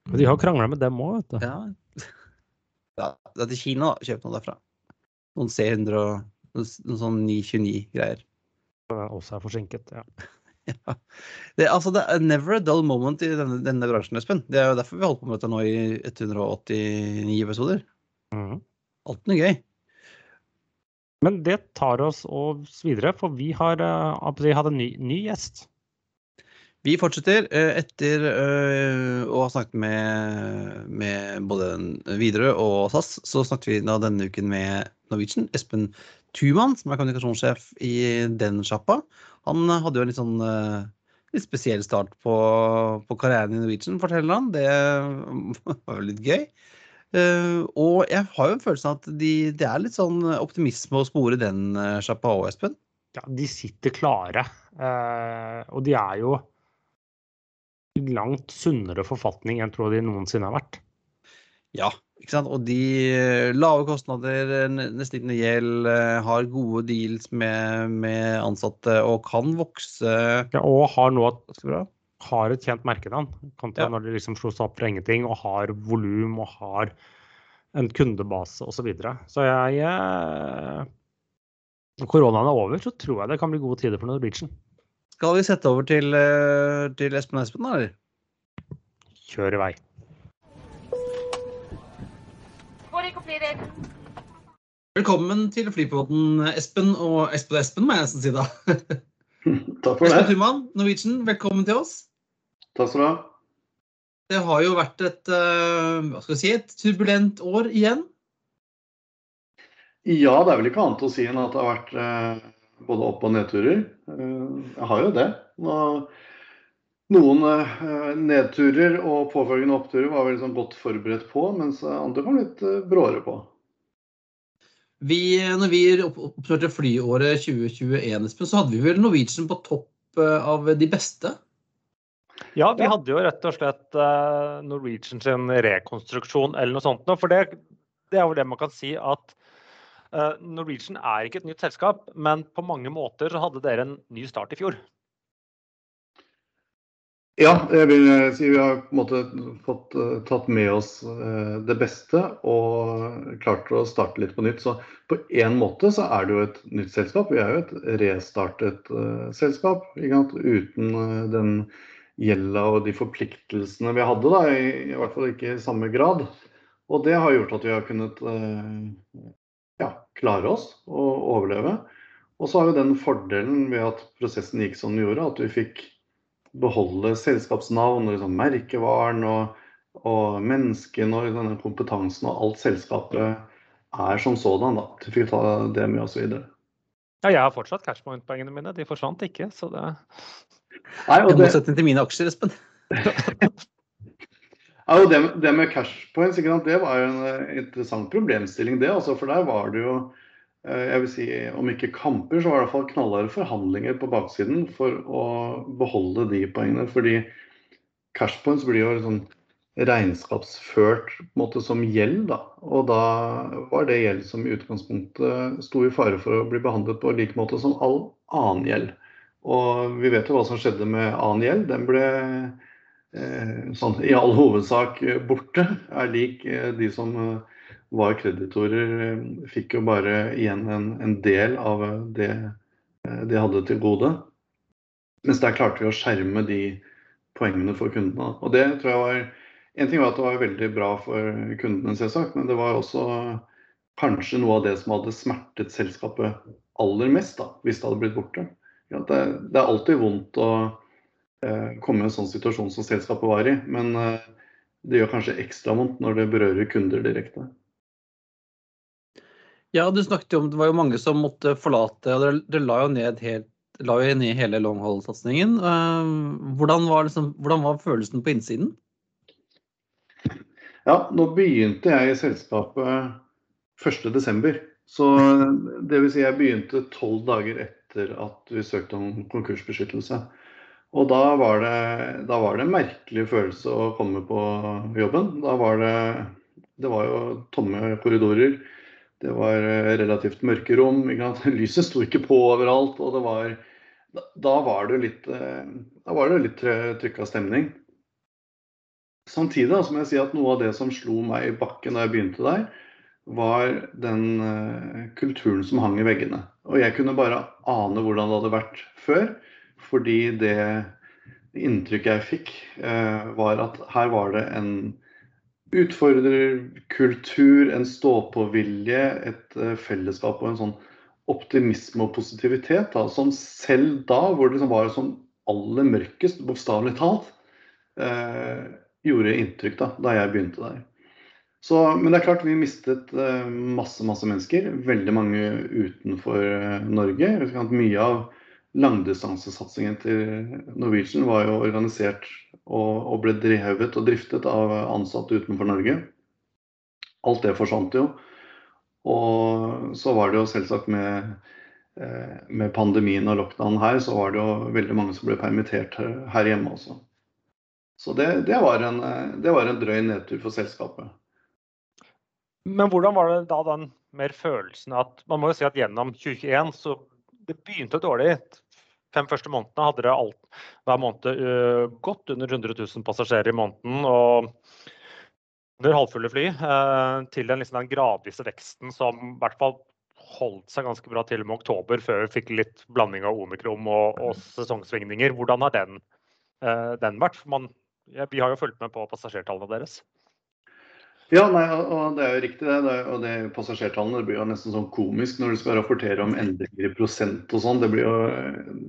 Men de har krangla med dem òg, vet du. Ja. ja. Det er til Kina, da. Kjøp noe derfra. Noen C100 og noen, sånn 929-greier. Også er forsinket. Ja. (laughs) Ja. Det, altså, det er never a dull moment i denne, denne bransjen, Espen. Det er jo derfor vi har holdt på med dette nå i 189 episoder. Mm. Alt noe gøy. Men det tar oss oss videre, for vi har uh, vi hadde en ny, ny gjest. Vi fortsetter eh, etter eh, å ha snakket med, med både Widerøe og SAS. Så snakket vi da denne uken med Norwegian, Espen Thuman, som er kommunikasjonssjef i den sjappa. Han hadde jo en litt sånn eh, litt spesiell start på, på karrieren i Norwegian, forteller han. Det (laughs) var jo litt gøy. Og jeg har jo en følelse av at de, det er litt sånn optimisme å spore den sjappa òg, Espen. Ja, de sitter klare. og de er jo langt sunnere forfatning enn tror de noensinne har vært. Ja, ikke sant. Og de eh, lave kostnader, eh, nesten noe gjeld, eh, har gode deals med, med ansatte og kan vokse Ja, og har nå har et kjent merkenavn, kontra Ja. når de liksom slo seg opp for ingenting og har volum og har en kundebase osv. Så, videre. så jeg Når koronaen er over, så tror jeg det kan bli gode tider for Norwegian. Skal vi sette over til, eh, til Espen Espen, eller? Kjør i vei. Velkommen til Flypodden, Espen og Espen og Espen, må jeg nesten si da. (laughs) Takk for det. Espen det. Thuman, Norwegian, velkommen til oss. Takk skal du ha. Det har jo vært et, eh, hva skal vi si, et turbulent år igjen. Ja, det er vel ikke annet å si enn at det har vært eh, både opp- og nedturer. Eh, jeg har jo det. Noen eh, nedturer og påfølgende oppturer var vel liksom godt forberedt på, mens andre var litt eh, bråere på. Vi, når vi opp- oppførte flyåret 2021, så hadde vi vel Norwegian på topp av de beste. Ja, vi hadde jo rett og slett Norwegian sin rekonstruksjon eller noe sånt. For det, det er jo det man kan si at Norwegian er ikke et nytt selskap, men på mange måter så hadde dere en ny start i fjor. Ja, jeg vil eh, si vi har på en måte fått eh, tatt med oss eh, det beste og klart å starte litt på nytt. Så på én måte så er det jo et nytt selskap. Vi er jo et restartet eh, selskap. Uten eh, den gjelda og de forpliktelsene vi hadde, da, i, i hvert fall ikke i samme grad. Og det har gjort at vi har kunnet eh, klare oss og overleve. Og så har vi den fordelen ved at prosessen gikk som den gjorde, at vi fikk beholde selskapsnavn og liksom merkevaren og, og menneskene og denne kompetansen og alt selskapet er som sådan. da. Så vi fikk ta det med oss videre. Ja, jeg har fortsatt cashpoint-poengene mine, de forsvant ikke. så det... Nei, I og det, motsetning til mine aksjer, Espen. (laughs) ja, det, det med cash points, det var jo en eh, interessant problemstilling, det. Altså, for der var det jo eh, jeg vil si, Om ikke kamper, så var det i hvert fall knallharde forhandlinger på baksiden for å beholde de poengene. Fordi cash points blir jo sånn regnskapsført måte, som gjeld. Da. Og da var det gjeld som i utgangspunktet sto i fare for å bli behandlet på lik måte som all annen gjeld. Og vi vet jo hva som skjedde med annen gjeld. Den ble sånn, i all hovedsak eh, borte. Er lik eh, de som eh, var kreditorer, eh, fikk jo bare igjen en, en del av eh, det eh, de hadde til gode. Mens der klarte vi å skjerme de poengene for kundene. Og det tror jeg var En ting var at det var veldig bra for kundene, selvsagt, men det var også kanskje noe av det som hadde smertet selskapet aller mest, da, hvis det hadde blitt borte. Ja, Det, det er alltid vondt å eh, komme i en sånn situasjon som selskapet var i, men eh, det gjør kanskje ekstra vondt når det berører kunder direkte. Ja, du snakket jo om det var jo mange som måtte forlate, og dere, dere la jo ned helt la jo ned hele longhold-satsingen. Eh, hvordan, var liksom, hvordan var følelsen på innsiden? Ja, nå begynte jeg i selskapet 1.12. Så det vil si jeg begynte tolv dager etter at vi søkte om konkursbeskyttelse. Og da var, det, da var det en merkelig følelse å komme på jobben. Da var det Det var jo tomme korridorer. Det var relativt mørke rom. (laughs) Lyset sto ikke på overalt. Og det var Da var det litt, da var det litt trykka stemning. Samtidig må jeg si at noe av det som slo meg i bakken da jeg begynte der, var den uh, kulturen som hang i veggene. Og jeg kunne bare ane hvordan det hadde vært før. Fordi det inntrykket jeg fikk, uh, var at her var det en utfordrerkultur, en stå-på-vilje, et uh, fellesskap og en sånn optimisme og positivitet. Da, som selv da, hvor det liksom var som aller mørkest, bokstavelig talt, gjorde inntrykk da, da jeg begynte der. Så, men det er klart vi mistet uh, masse masse mennesker. Veldig mange utenfor Norge. Mye av langdistansesatsingen til Norwegian var jo organisert og, og, ble drevet og driftet av ansatte utenfor Norge. Alt det forsvant jo. Og så var det jo selvsagt med, uh, med pandemien og lockdown her, så var det jo veldig mange som ble permittert her hjemme også. Så det, det, var en, det var en drøy nedtur for selskapet. Men hvordan var det da den mer følelsen at Man må jo si at gjennom 2021 så det begynte dårlig. Fem første månedene hadde det alt, hver måned uh, godt under 100 000 passasjerer i måneden. og under halvfulle fly, uh, til den, liksom, den gradvise veksten som i hvert fall holdt seg ganske bra til med oktober, før vi fikk litt blanding av omikron og, og sesongsvingninger. Hvordan har den, uh, den vært? Man, ja, vi har jo fulgt med på passasjertallene deres. Ja, nei, og det er jo riktig det. og det passasjertallene det blir jo nesten sånn komisk når du skal rapportere om endringer i prosent og sånn. Det blir jo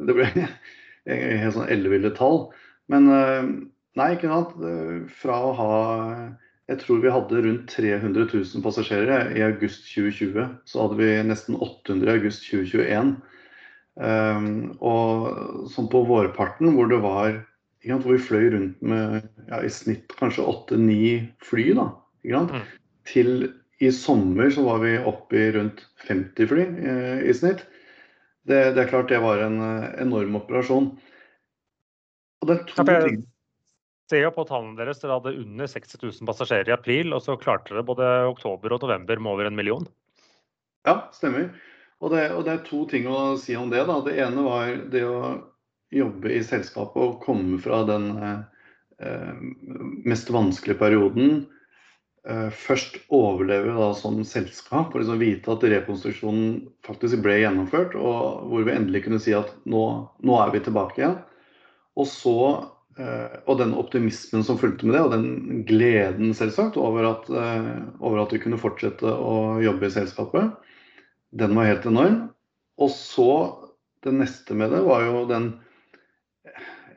det blir (laughs) helt sånn elleville tall. Men eh, nei, ikke sant. Fra å ha Jeg tror vi hadde rundt 300 000 passasjerer i august 2020. Så hadde vi nesten 800 i august 2021. Um, ehm, og sånn på vårparten hvor det var hvor vi fløy rundt med ja, i snitt kanskje åtte-ni fly. da, Mm. Til i sommer så var vi oppe i rundt 50 fly eh, i snitt. Det, det, er klart det var en eh, enorm operasjon. Og det er to ja, ting ser jo på tallene deres, Dere hadde under 60 000 passasjerer i april, og så klarte dere både oktober og november med over en million. Ja, stemmer. Og det, og det, er to ting å si om det. Da. Det ene var det å jobbe i selskapet og komme fra den eh, mest vanskelige perioden Eh, først overleve da som selskap og liksom vite at rekonstruksjonen faktisk ble gjennomført, og hvor vi endelig kunne si at nå, nå er vi tilbake igjen. Og så eh, og den optimismen som fulgte med det, og den gleden selvsagt over at, eh, over at vi kunne fortsette å jobbe i selskapet, den var helt enorm. Og så det neste med det var jo den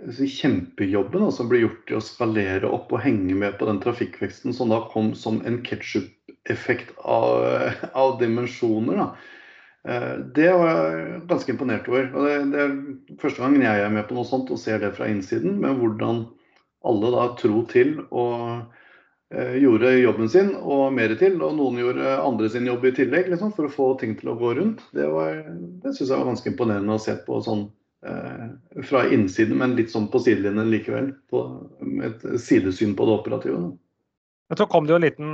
kjempejobben som altså, ble gjort til å skalere opp og henge med på den trafikkveksten som da kom som en ketsjup-effekt av, (laughs) av, dimensjoner. Da. Eh, det var jeg ganske imponert over. og det, det, er første gangen jeg er med på noe sånt og ser det fra innsiden. med hvordan alle da tro til og eh, gjorde jobben sin og mer til. Og noen gjorde andre sin jobb i tillegg liksom, for å få ting til å gå rundt. Det, var, det syns jeg var ganske imponerende å se på sånn fra innsiden, men litt sånn på sidelinjen likevel. På, med et sidesyn på det operative. Men så kom det jo en liten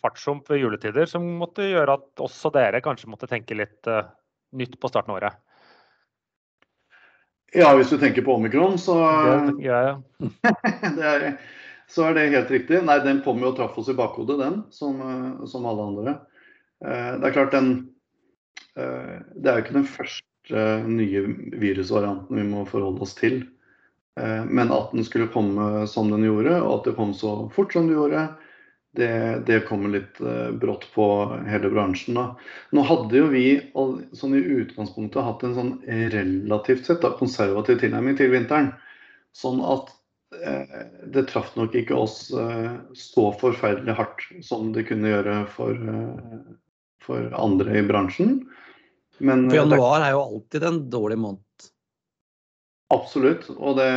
fartshump ved juletider som måtte gjøre at også dere kanskje måtte tenke litt uh, nytt på starten av året? Ja, hvis du tenker på omikron, så det, ja, ja. (laughs) det er, så er det helt riktig. Nei, den kom jo og traff oss i bakhodet, den, som, eh, som alle andre. Uh, det er klart, den uh, Det er jo ikke den første nye virusvarianten vi må forholde oss til. Eh, men at den skulle komme som den gjorde, og at det kom så fort som det gjorde, det, det kommer litt eh, brått på hele bransjen. da. Nå hadde jo vi sånn i utgangspunktet hatt en sånn relativt sett da, konservativ tilnærming til vinteren. Sånn at eh, det traff nok ikke oss eh, så forferdelig hardt som det kunne gjøre for, eh, for andre i bransjen. Men For eh, januar er jo alltid en dårlig måned. Absolutt. Og det,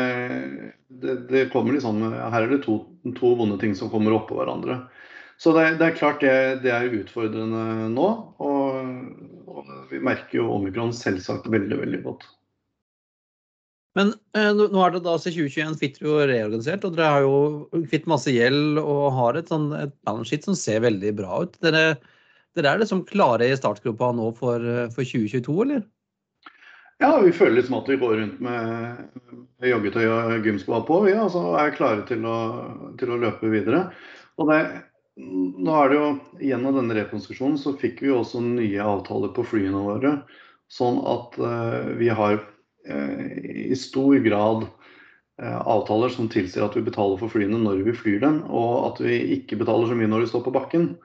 det, det kommer liksom Her er det to, to vonde ting som kommer oppå hverandre. Så det, det er klart det, det er utfordrende nå. Og, og vi merker jo omikron selvsagt veldig, veldig godt. Men eh, nå nå er det da så 2021 Fitter jo reorganisert, og dere har jo kvitt masse gjeld og har et, sånn, et balance sheet som ser veldig bra ut. Dere, dere er liksom klare i startgropa nå for, eh, for 2022, eller? Ja, vi føler liksom at vi går rundt med joggetøy og gymsko på, vi altså, er klare til å, til å løpe videre. Og det, nå er det jo, Gjennom denne rekonstruksjonen så fikk vi også nye avtaler på flyene våre. Sånn at uh, vi har uh, i stor grad uh, avtaler som tilsier at vi betaler for flyene når vi flyr dem, og at vi ikke betaler så mye når de står på bakken.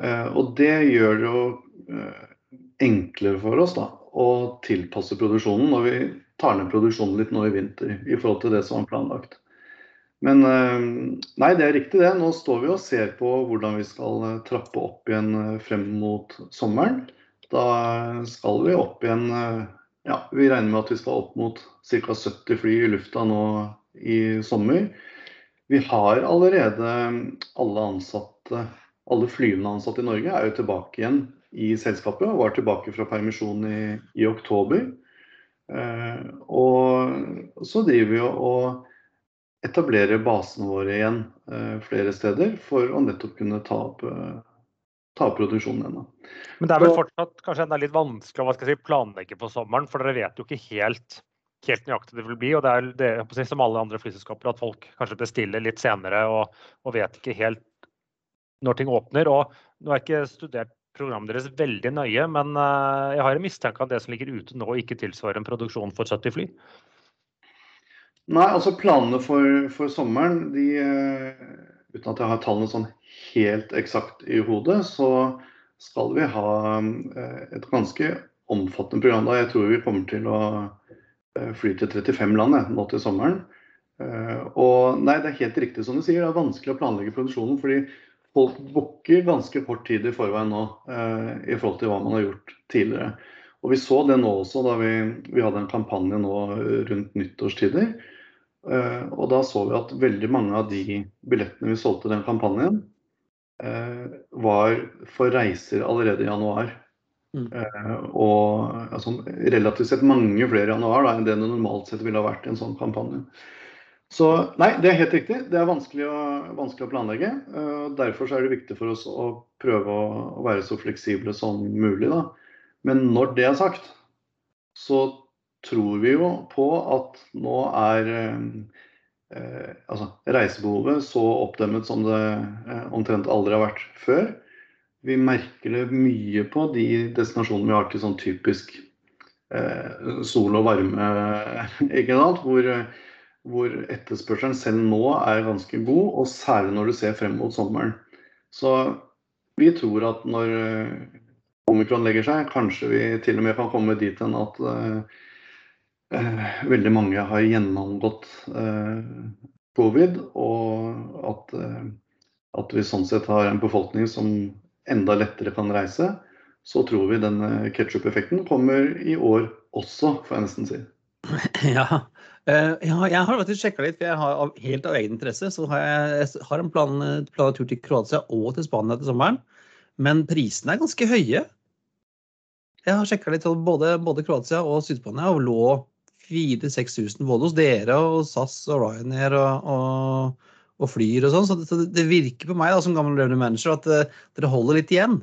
Eh, og det gjør det jo eh, enklere for oss da, å tilpasse produksjonen når vi tar ned produksjonen litt nå i vinter i forhold til det som var planlagt. Men eh, nei, det er riktig det. Nå står vi og ser på hvordan vi skal trappe opp igjen frem mot sommeren. Da skal vi opp igjen Ja, vi regner med at vi skal opp mot ca. 70 fly i lufta nå i sommer. Vi har allerede alle ansatte, alle flyvende ansatte i Norge er jo tilbake igjen i selskapet og var tilbake fra permisjon i, i oktober. Eh, og så driver vi og etablerer basene våre igjen eh, flere steder for å nettopp kunne ta opp, eh, ta opp produksjonen igjen. Men det er vel fortsatt kanskje enda litt vanskelig å si, planlegge på sommeren, for dere vet jo ikke helt, helt nøyaktig det vil bli. Og det er det, som alle andre flyselskaper at folk kanskje bestiller litt senere og, og vet ikke helt når ting åpner. Og nå har jeg ikke studert programmet deres veldig nøye, men eh, jeg har en mistanke at det som ligger ute nå, ikke tilsvarer en produksjon for 70 fly. Nei, altså planene for, for sommeren, de, eh, uten at jeg har tallene sånn helt eksakt i hodet, så skal vi ha eh, et ganske omfattende program da. Jeg tror vi kommer til å fly til 35 land nå til sommeren. Og nei, det er helt riktig som du sier, det er vanskelig å planlegge produksjonen fordi folk booker ganske kort tid i forveien nå eh, i forhold til hva man har gjort tidligere. Og vi så det nå også da vi, vi hadde en kampanje nå rundt nyttårstider. Eh, og da så vi at veldig mange av de billettene vi solgte i den kampanjen, eh, var for reiser allerede i januar. Mm. Og altså, relativt sett mange flere i januar da, enn det det normalt sett ville ha vært i en sånn kampanje. Så nei, det er helt riktig. Det er vanskelig å, vanskelig å planlegge. Uh, Derfor er det viktig for oss å prøve å, å være så fleksible som mulig. Da. Men når det er sagt, så tror vi jo på at nå er uh, uh, altså, reisebehovet så oppdemmet som det omtrent aldri har vært før. Vi merker det mye på de destinasjonene vi har til sånn typisk sol og varme, (laughs) ikke sant? Hvor, hvor etterspørselen selv nå er ganske god, og særlig når du ser frem mot sommeren. Så vi tror at når eh, omikron legger seg, kanskje vi til og med kan komme dit hen at uh, veldig mange har gjennomgått uh, covid, og at, uh, at vi sånn sett har en befolkning som enda lettere kan reise, så tror vi denne ketsjup-effekten kommer i år også, får jeg nesten si. (laughs) Ja. Eh, jeg har faktisk sjekka litt, for jeg har helt av egen interesse så har jeg, jeg har en plan, plan tur til Kroatia og til Spania til sommeren. Men prisene er ganske høye. Jeg har sjekka litt, både, både Kroatia og Syd-Spania og lå 4000-6000 både hos dere og SAS og Ryanair og, og, og Flyr og sånn. Så det, det virker på meg da, som gammel revenue manager at uh, dere holder litt igjen.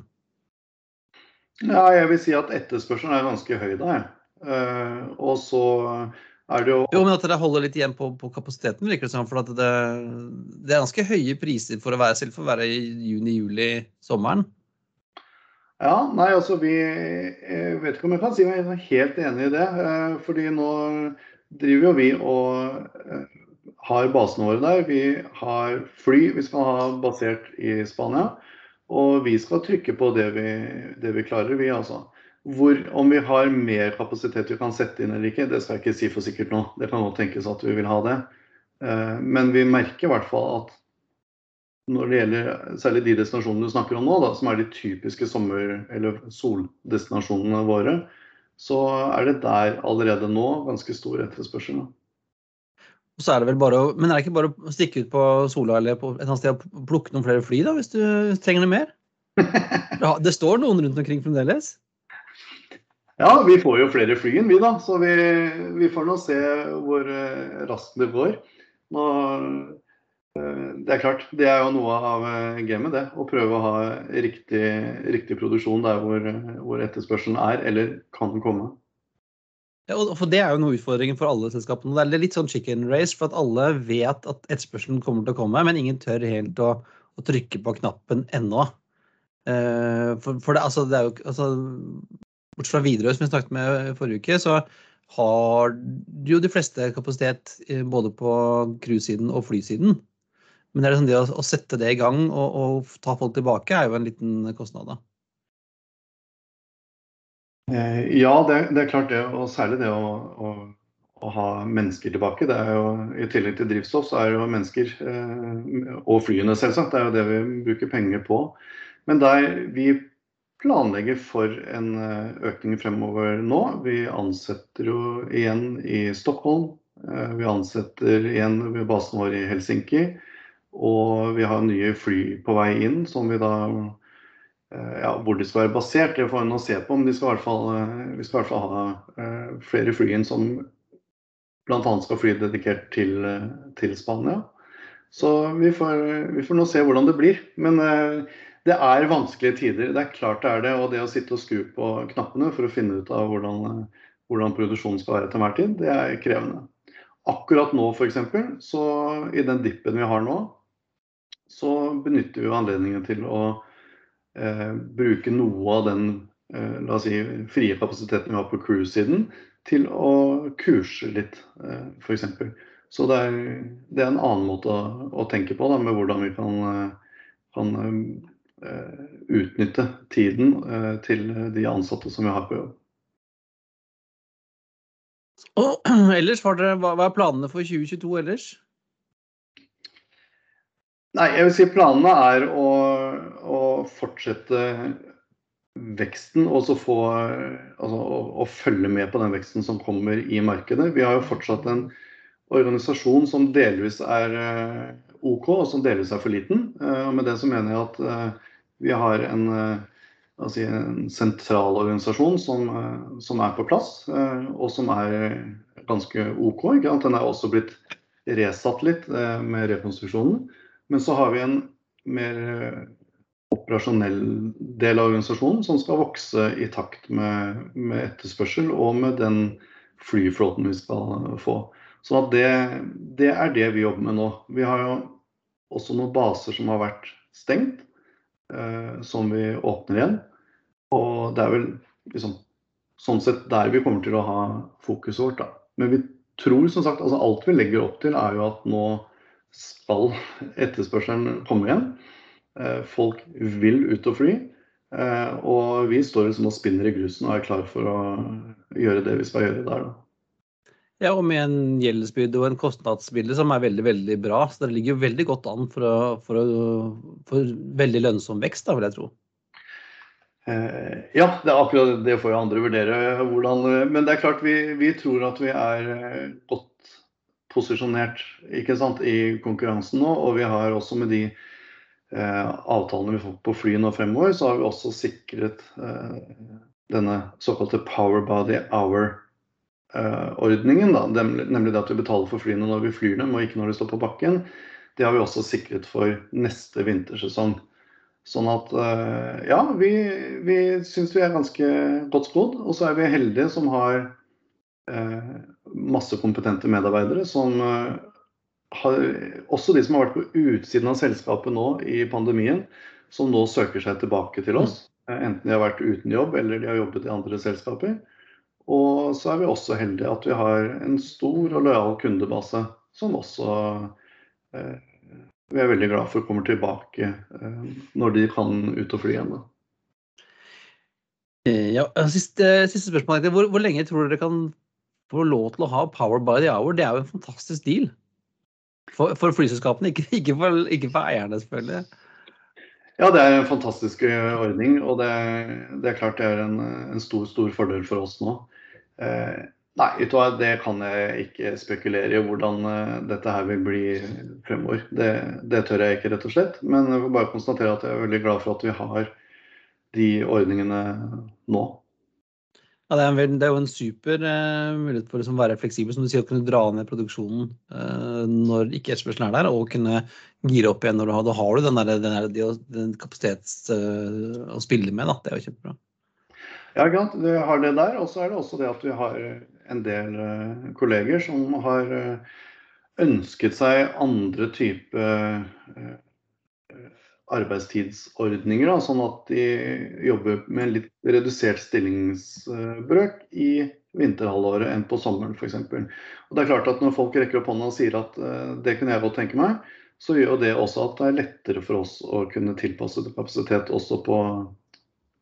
Ja, jeg vil si at etterspørselen er ganske høy der. Uh, og så det jo Jo, men at dere holder litt igjen på, på kapasiteten, virker det som. For at det, det er ganske høye priser for å være selv for å være i juni-juli sommeren. Ja, nei, altså vi Jeg vet ikke om jeg kan si meg helt enig i det. eh, Fordi nå driver jo vi og eh, har basene våre der. Vi har fly vi skal ha basert i Spania. Og vi skal trykke på det vi, det vi klarer, vi altså. Hvor, om vi har mer kapasitet vi kan sette inn eller ikke, det skal jeg ikke si for sikkert nå. Det kan godt tenkes at vi vil ha det. Eh, men vi merker i hvert fall at når det gjelder særlig de destinasjonene du snakker om nå, da, som er de typiske sommer- eller soldestinasjonene våre, så er det der allerede nå ganske stor etterspørsel. Så er det vel bare å, Men er det ikke bare å stikke ut på Sola eller på et annet sted og plukke noen flere fly, da, hvis du trenger det mer? (laughs) Det står noen rundt omkring fremdeles? Ja, vi får jo flere fly enn vi, da. Så vi, vi får nå se hvor eh, raskt det går. Nå, eh, det er klart, det er jo noe av eh, gamet, det. Å prøve å ha riktig, riktig produksjon der hvor, hvor etterspørselen er, eller kan komme. Ja, for Det er jo noe utfordringen for alle selskapene. Det er litt sånn chicken race, for at alle vet at etterspørselen kommer til å komme, men ingen tør helt å, å trykke på knappen ennå. For, for det, altså, det, er jo altså, Bortsett fra Widerøe, som vi snakket med forrige uke, så har jo de fleste kapasitet eh, både på cruisesiden og flysiden. Men det, liksom det å, å, sette det i gang og, og ta folk tilbake er jo en liten kostnad. da. Eh, ja, det, det, er klart det. Og særlig det å, å, å, ha mennesker tilbake. Det er jo, I tillegg til drivstoff, så er det jo mennesker. Eh, og flyene, selvsagt. Det er jo det vi bruker penger på. Men der vi planlegger for en eh, økning fremover nå. Vi ansetter jo igjen i Stockholm. Vi ansetter igjen ved basen vår i Helsinki. Og vi har nye fly på vei inn som vi da Eh, ja, hvor de skal være basert, det får vi nå se på. Men skal fall, eh, vi skal i hvert fall ha flere fly inn som bl.a. skal fly dedikert til, til Spania. Så vi får, vi får, nå se hvordan det blir. Men det er vanskelige tider. Det er klart det er det. Og det å sitte og skru på knappene for å finne ut av hvordan, hvordan produksjonen skal være til enhver tid, det er krevende. Akkurat nå f.eks., så i den dippen vi har nå, så benytter vi anledningen til å eh, bruke noe av den eh, la oss si, frie kapasiteten vi har på cruise-siden, til å kurse litt, eh, f.eks. Så det er, det er, en annen måte å, å tenke på, da, med hvordan vi kan, eh, kan eh, utnytte tiden eh, til de ansatte som vi har på jobb. Og (clears throat) ellers, hva er planene for 2022 ellers? Nei, jeg vil si Planene er å, å fortsette veksten og så få altså, å, å, følge med på den veksten som kommer i markedet. Vi har jo fortsatt en organisasjon som delvis er uh, OK, og som delvis er for liten. Og med det så mener jeg at vi har en, si, en sentral organisasjon som, som, er på plass, og som er ganske OK. Den er også blitt resatt litt med rekonstruksjonen. Men så har vi en mer eh, operasjonell del av organisasjonen som skal vokse i takt med, med etterspørsel og med den flyflåten vi skal få. Så det, det, er det vi jobber med nå. Vi har jo også noen baser som har vært stengt, eh, som vi åpner igjen. Og det er vel liksom, sånn sett der vi kommer til å ha fokuset vårt. Da. Men vi tror som sagt, altså alt vi legger opp til er jo at nå skal (laughs) etterspørselen komme igjen. Eh, folk vil ut og fly. Eh, og vi står liksom og spinner i grusen og er klar for å gjøre det vi skal gjøre der. Da. Ja, og med en gjeldsbyrde og en kostnadsbilde som er veldig veldig bra. Så det ligger jo veldig godt an for, å, for, å, for veldig lønnsom vekst, da, vil jeg tro. Eh, ja, det er akkurat det får jo andre vurdere. Hvordan, men det er klart vi, vi tror at vi er godt posisjonert sant, i konkurransen nå. Og vi har også med de eh, avtalene vi får på fly nå fremover, så har vi også sikret eh, denne såkalte Power Body Hour-ordningen. da, nemlig det at vi betaler for flyene når vi flyr dem, og ikke når de står på bakken. Det har vi også sikret for neste vintersesong. Sånn at eh, ja, vi, vi syns vi er ganske godt skodd. Og så er vi heldige som har eh, masse kompetente medarbeidere som eh, har, også de som har vært på utsiden av selskapet nå i pandemien, som nå søker seg tilbake til oss. Mm. Eh, enten de har vært uten jobb eller de har jobbet i andre selskaper. Og så er vi også heldige at vi har en stor og lojal kundebase som også eh, vi er veldig glad for kommer tilbake eh, når de kan ut og fly igjen. Da. Eh, Ja, siste, siste spørsmål. Hvor, hvor lenge tror dere kan få lov til å ha Power by the Hour? Det er jo en fantastisk deal. For, for flyselskapene, ikke, ikke, for, ikke for eierne, selvfølgelig. Ja, det er en fantastisk eh, ordning, og det, det er klart det er en, en stor, stor fordel for oss nå. Eh, nei, det kan jeg ikke spekulere i hvordan eh, dette her vil bli fremover. Det, det tør jeg ikke, rett og slett. Men jeg vil bare konstatere at jeg er veldig glad for at vi har de ordningene nå. Ja, det, er en, det er jo en super eh, mulighet for å liksom være fleksibel, som du sier, å kunne dra ned produksjonen eh, når ikke etterspørselen er der, og kunne gire opp igjen når du har, da har du den, der, den, der, den kapasitets eh, å spille med. Da. Det er jo kjempebra. Ja? Vi har det der. Og så er det også det at vi har en del eh, kolleger som har eh, ønsket seg andre type eh, arbeidstidsordninger. Da, sånn at de jobber med litt redusert stillingsbrøk i vinterhalvåret enn på sommeren f.eks. Det er klart at når folk rekker opp hånda og sier at eh, det kunne jeg godt tenke meg, så gjør det også at det er lettere for oss å kunne tilpasse kapasitet også på,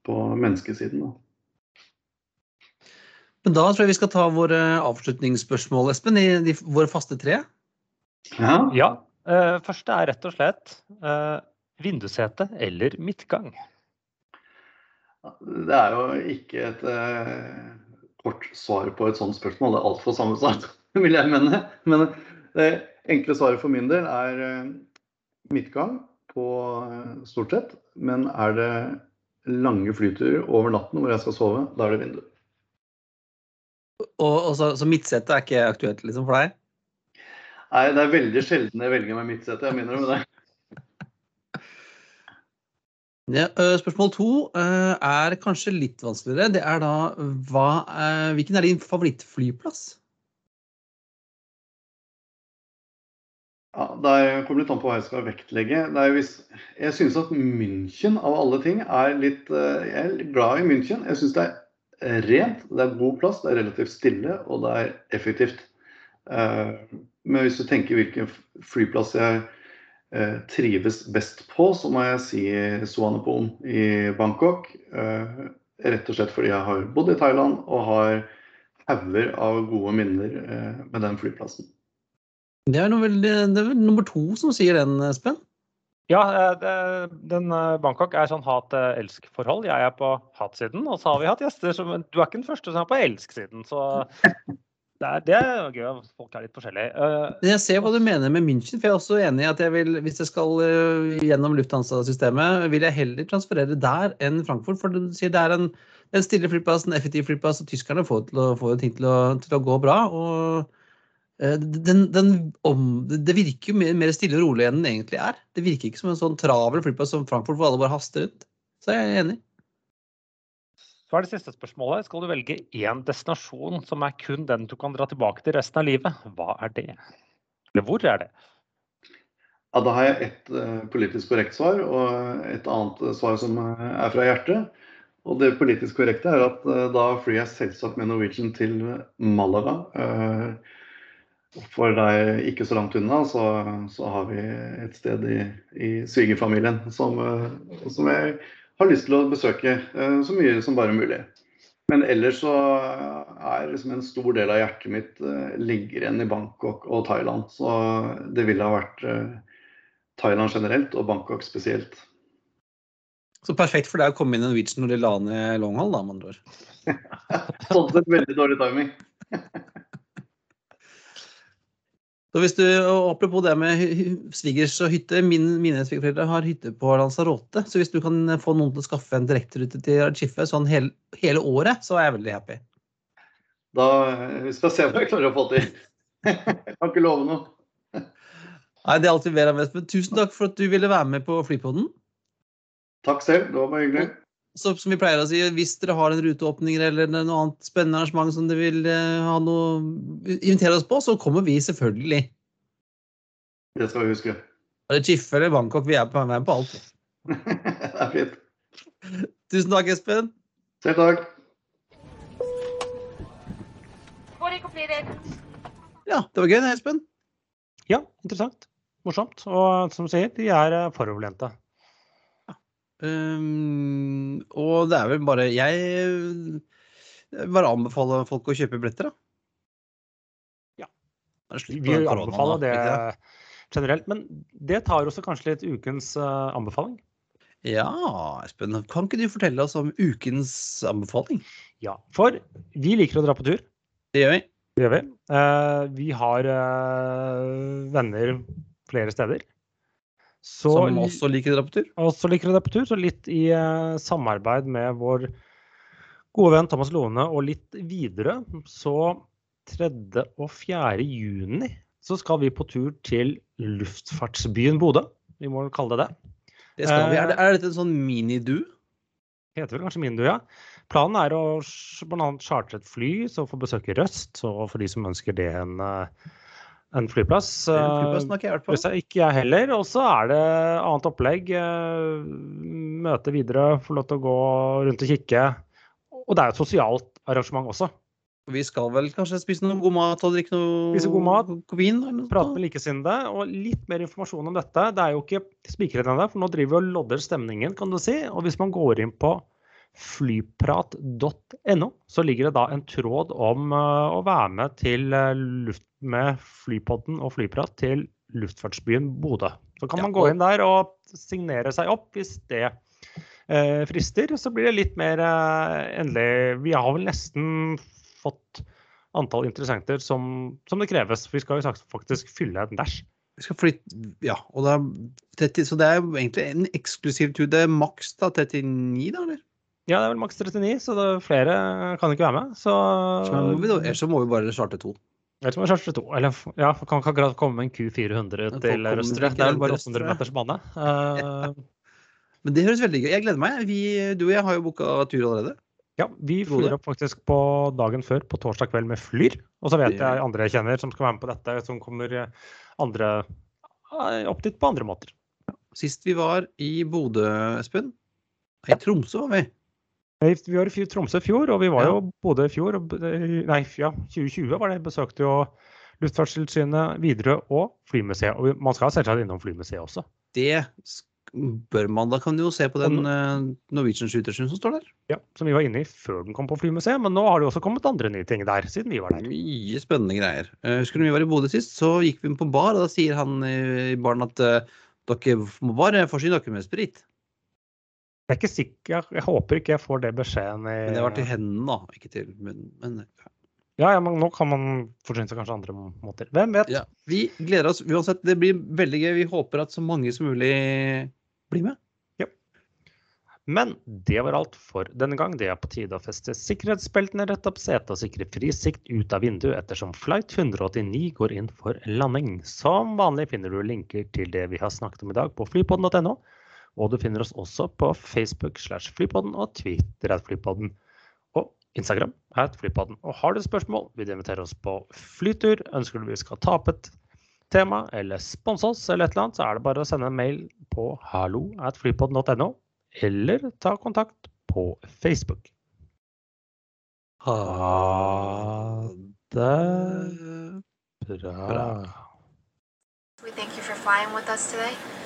på menneskesiden. Da. Men da tror jeg vi skal ta våre avslutningsspørsmål, Espen, i de, våre faste tre. Ja. Ja. Uh, første er rett og slett uh, vindussete eller midtgang. Det er jo ikke et uh, kort svar på et sånt spørsmål. Det er altfor sammensatt, (laughs) vil jeg mene. Men det enkle svaret for min del er eh, midtgang på eh, stort sett. Men er det lange flyturer over natten hvor jeg skal sove, da er det vindu. Og, og så, så midtsete er ikke aktuelt liksom, for deg? Nei, det er veldig sjelden jeg velger meg midtsete, jeg minner om det. Ja, spørsmål to er kanskje litt vanskeligere. Det er da hva, hvilken er din favorittflyplass? Ja, Det kommer litt an på hva jeg skal vektlegge. Jeg synes at München av alle ting er litt Jeg er glad i München. Jeg syns det er rent, det er god plass, det er relativt stille og det er effektivt. Eh, Men hvis du tenker hvilken flyplass jeg eh, trives best på, så må jeg si Suvarnabhumi i Bangkok. Eh, Rett og slett fordi jeg har bodd i Thailand og har hauger av gode minner med den flyplassen. Det er, veldig, det er vel nummer to som sier den, Espen. Ja, eh, det, den eh, Bangkok er sånn hat-elsk-forhold. Jeg er på hat-siden, og så har vi hatt gjester som Du er ikke den første som er på elsk-siden, så (laughs) det er, det er gøy folk er litt forskjellige. Eh, Men jeg ser hva du mener med München, for jeg er også enig i at jeg vil, hvis jeg skal gjennom Lufthansa-systemet, vil jeg heller transferere der enn Frankfurt. For du sier det er en, en stille flyplass, en effektiv flyplass, og tyskerne får, til å, får ting til å, til å gå bra. og eh, den, den om, det virker jo mer, mer stille og rolig enn den egentlig er. Det virker ikke som en sånn travel flyplass som Frankfurt hvor alle bare haster rundt. Så jeg er enig. Så er det siste spørsmålet. Skal du velge én destinasjon som er kun den du kan dra tilbake til resten av livet, hva er det? Eller hvor er det? Ja, Da har jeg ett eh, politisk korrekt svar og et annet eh, svar som eh, er fra hjertet. Og det politisk korrekte er at eh, da flyr jeg selvsagt med Norwegian til Malaga. For er ikke så langt unna, så, så har vi et sted i, i svigerfamilien som, eh, som jeg har lyst til å besøke eh, så mye som bare mulig. Men ellers så er liksom en stor del av hjertet mitt eh, ligger igjen i Bangkok og Thailand. Så det ville ha vært Thailand generelt og Bangkok spesielt. Så perfekt for deg å komme inn i Norwegian når de la ned Longhall, da, med andre ord. (laughs) Sånn sett veldig dårlig timing. (laughs) Så hvis du, Apropos det med svigers og hytte. Min, mine svigerforeldre har hytte på Lanzarote. Så hvis du kan få noen til å skaffe en direkterute til Recife sånn hele, hele året, så er jeg veldig happy. Da vi skal se hva jeg klarer å få til. Jeg kan ikke love noe. Nei, Det er alltid mer av mest. Men tusen takk for at du ville være med på Flypodden. Takk selv, det var bare hyggelig. Så som vi pleier å si, hvis dere har en ruteåpning eller noe annet spennende arrangement som dere vil eh, ha noe, invitere oss på, så kommer vi selvfølgelig. Det skal vi huske. Er det Chiffe eller Bangkok? Vi er på, vi er på alt. (laughs) Det er fint. Tusen takk, Espen. Selv takk. Ja, det var gøy, Espen. Ja, interessant. Morsomt. Og som du sier, de er eh, foroverlente. Um, og det er vel bare Jeg eh, bare anbefaler folk å kjøpe billetter, da. Ja. Vi anbefaler det generelt. Men det tar også kanskje litt ukens uh, anbefaling. Ja, Espen. Kan ikke du fortelle oss om ukens anbefaling? Ja, for vi liker å dra på tur. Det gjør vi. Det gjør vi. Uh, vi har uh, venner flere steder. Så, Som også liker å dra på tur. også liker å dra på tur, så litt i eh, samarbeid med vår gode venn Thomas Lone og litt videre, så 3. og 4. juni så skal vi på tur til luftfartsbyen Bodø. Vi må kalle det det. Det skal vi. Er, Eh, det, er dette en sånn mini-du? heter vel kanskje Mindu, ja. Planen er å bl.a. chartre et fly, så få besøke Røst. Så for de som ønsker det en, eh, en flyplass. En har ikke jeg vært på. Ikke jeg heller. Og så er det annet opplegg. eh, Møte videre, få lov til å gå rundt og kikke. Og det er et sosialt arrangement også. Vi skal vel kanskje spise noe god mat og drikke noe Spise god mat, vin? Prate med likesinnede. Og litt mer informasjon om dette. Det er jo ikke spikret ennå, for nå driver vi og lodder stemningen, kan du si. Og hvis man går inn på flyprat.no, så ligger det da en tråd om eh, å være med til eh, luft med Flypodden og Flyprat til luftfartsbyen Bodø. Så kan man gå inn der og signere seg opp hvis det eh, frister. Så blir det litt mer eh, endelig Vi har vel nesten fått antall interessenter som, som det kreves. Vi skal jo faktisk fylle en dash. Flytte Ja, er 30, så det er jo egentlig en eksklusiv tur. Det er maks da 39, da, eller? Ja, det er vel maks 39, så er flere kan ikke være med. Så Så må vi, Ellers så må vi bare starte to. Ellers må vi chartre to. Eller ja, kan ikke akkurat komme med en Q400 til Røstre. Det er vel bare til 800 meters bane. (laughs) Eh, Men det høres veldig gøy Jeg gleder meg. Vi, du og jeg har jo booka tur allerede. ja, vi flyr opp faktisk på dagen før, på torsdag kveld, med Flyr. Og så vet jeg andre jeg kjenner som skal være med på dette, som kommer eh, andre eh, opp dit på andre måter. Sist vi var i Bodø, Espen I Tromsø var vi. Vi var i Tromsø i fjor, og vi var jo både i fjor. Og, eh, nei, ja, 2020 var det. Besøkte jo Luftfartstilsynet, Widerøe og Flymuseet. Og man skal selvsagt innom Flymuseet også. Det bør man. Da kan du jo se på den eh, Norwegian Shootersen som står der. Ja, Som vi var inne i før den kom på Flymuseet. Men nå har det jo også kommet andre nye ting der, siden vi var der. Mye spennende greier. Eh, husker du vi var i Bodø sist, så gikk vi inn på bar, og da sier han i i baren at eh, dere må bare forsyne dere med sprit. Jeg er ikke sikker, jeg, håper ikke jeg får det beskjeden i Men det var til hendene, da, ikke til munnen. Men ja. Ja, ja, men nå kan man forsyne seg kanskje andre måter. Hvem vet? ja. Vi gleder oss uansett. Det blir veldig gøy. Vi håper at så mange som mulig blir med. Men det var alt for denne gang. Det er på tide å feste sikkerhetsbeltene, rette opp setet og sikre fri sikt ut av vinduet ettersom flight 189 går inn for landing. Som vanlig finner du linker til det vi har snakket om i dag på flypodden.no. Og du finner oss også på Facebook slash flypodden og Twitter at flypodden. Og Instagram at flypodden. Og har du spørsmål, vil du invitere oss på flytur, ønsker du vi skal ta opp et tema eller sponse oss eller et eller annet, så er det bare å sende en mail på hallo at flypodden.no eller ta kontakt på Facebook. Ha det bra. We thank you for flying with us today.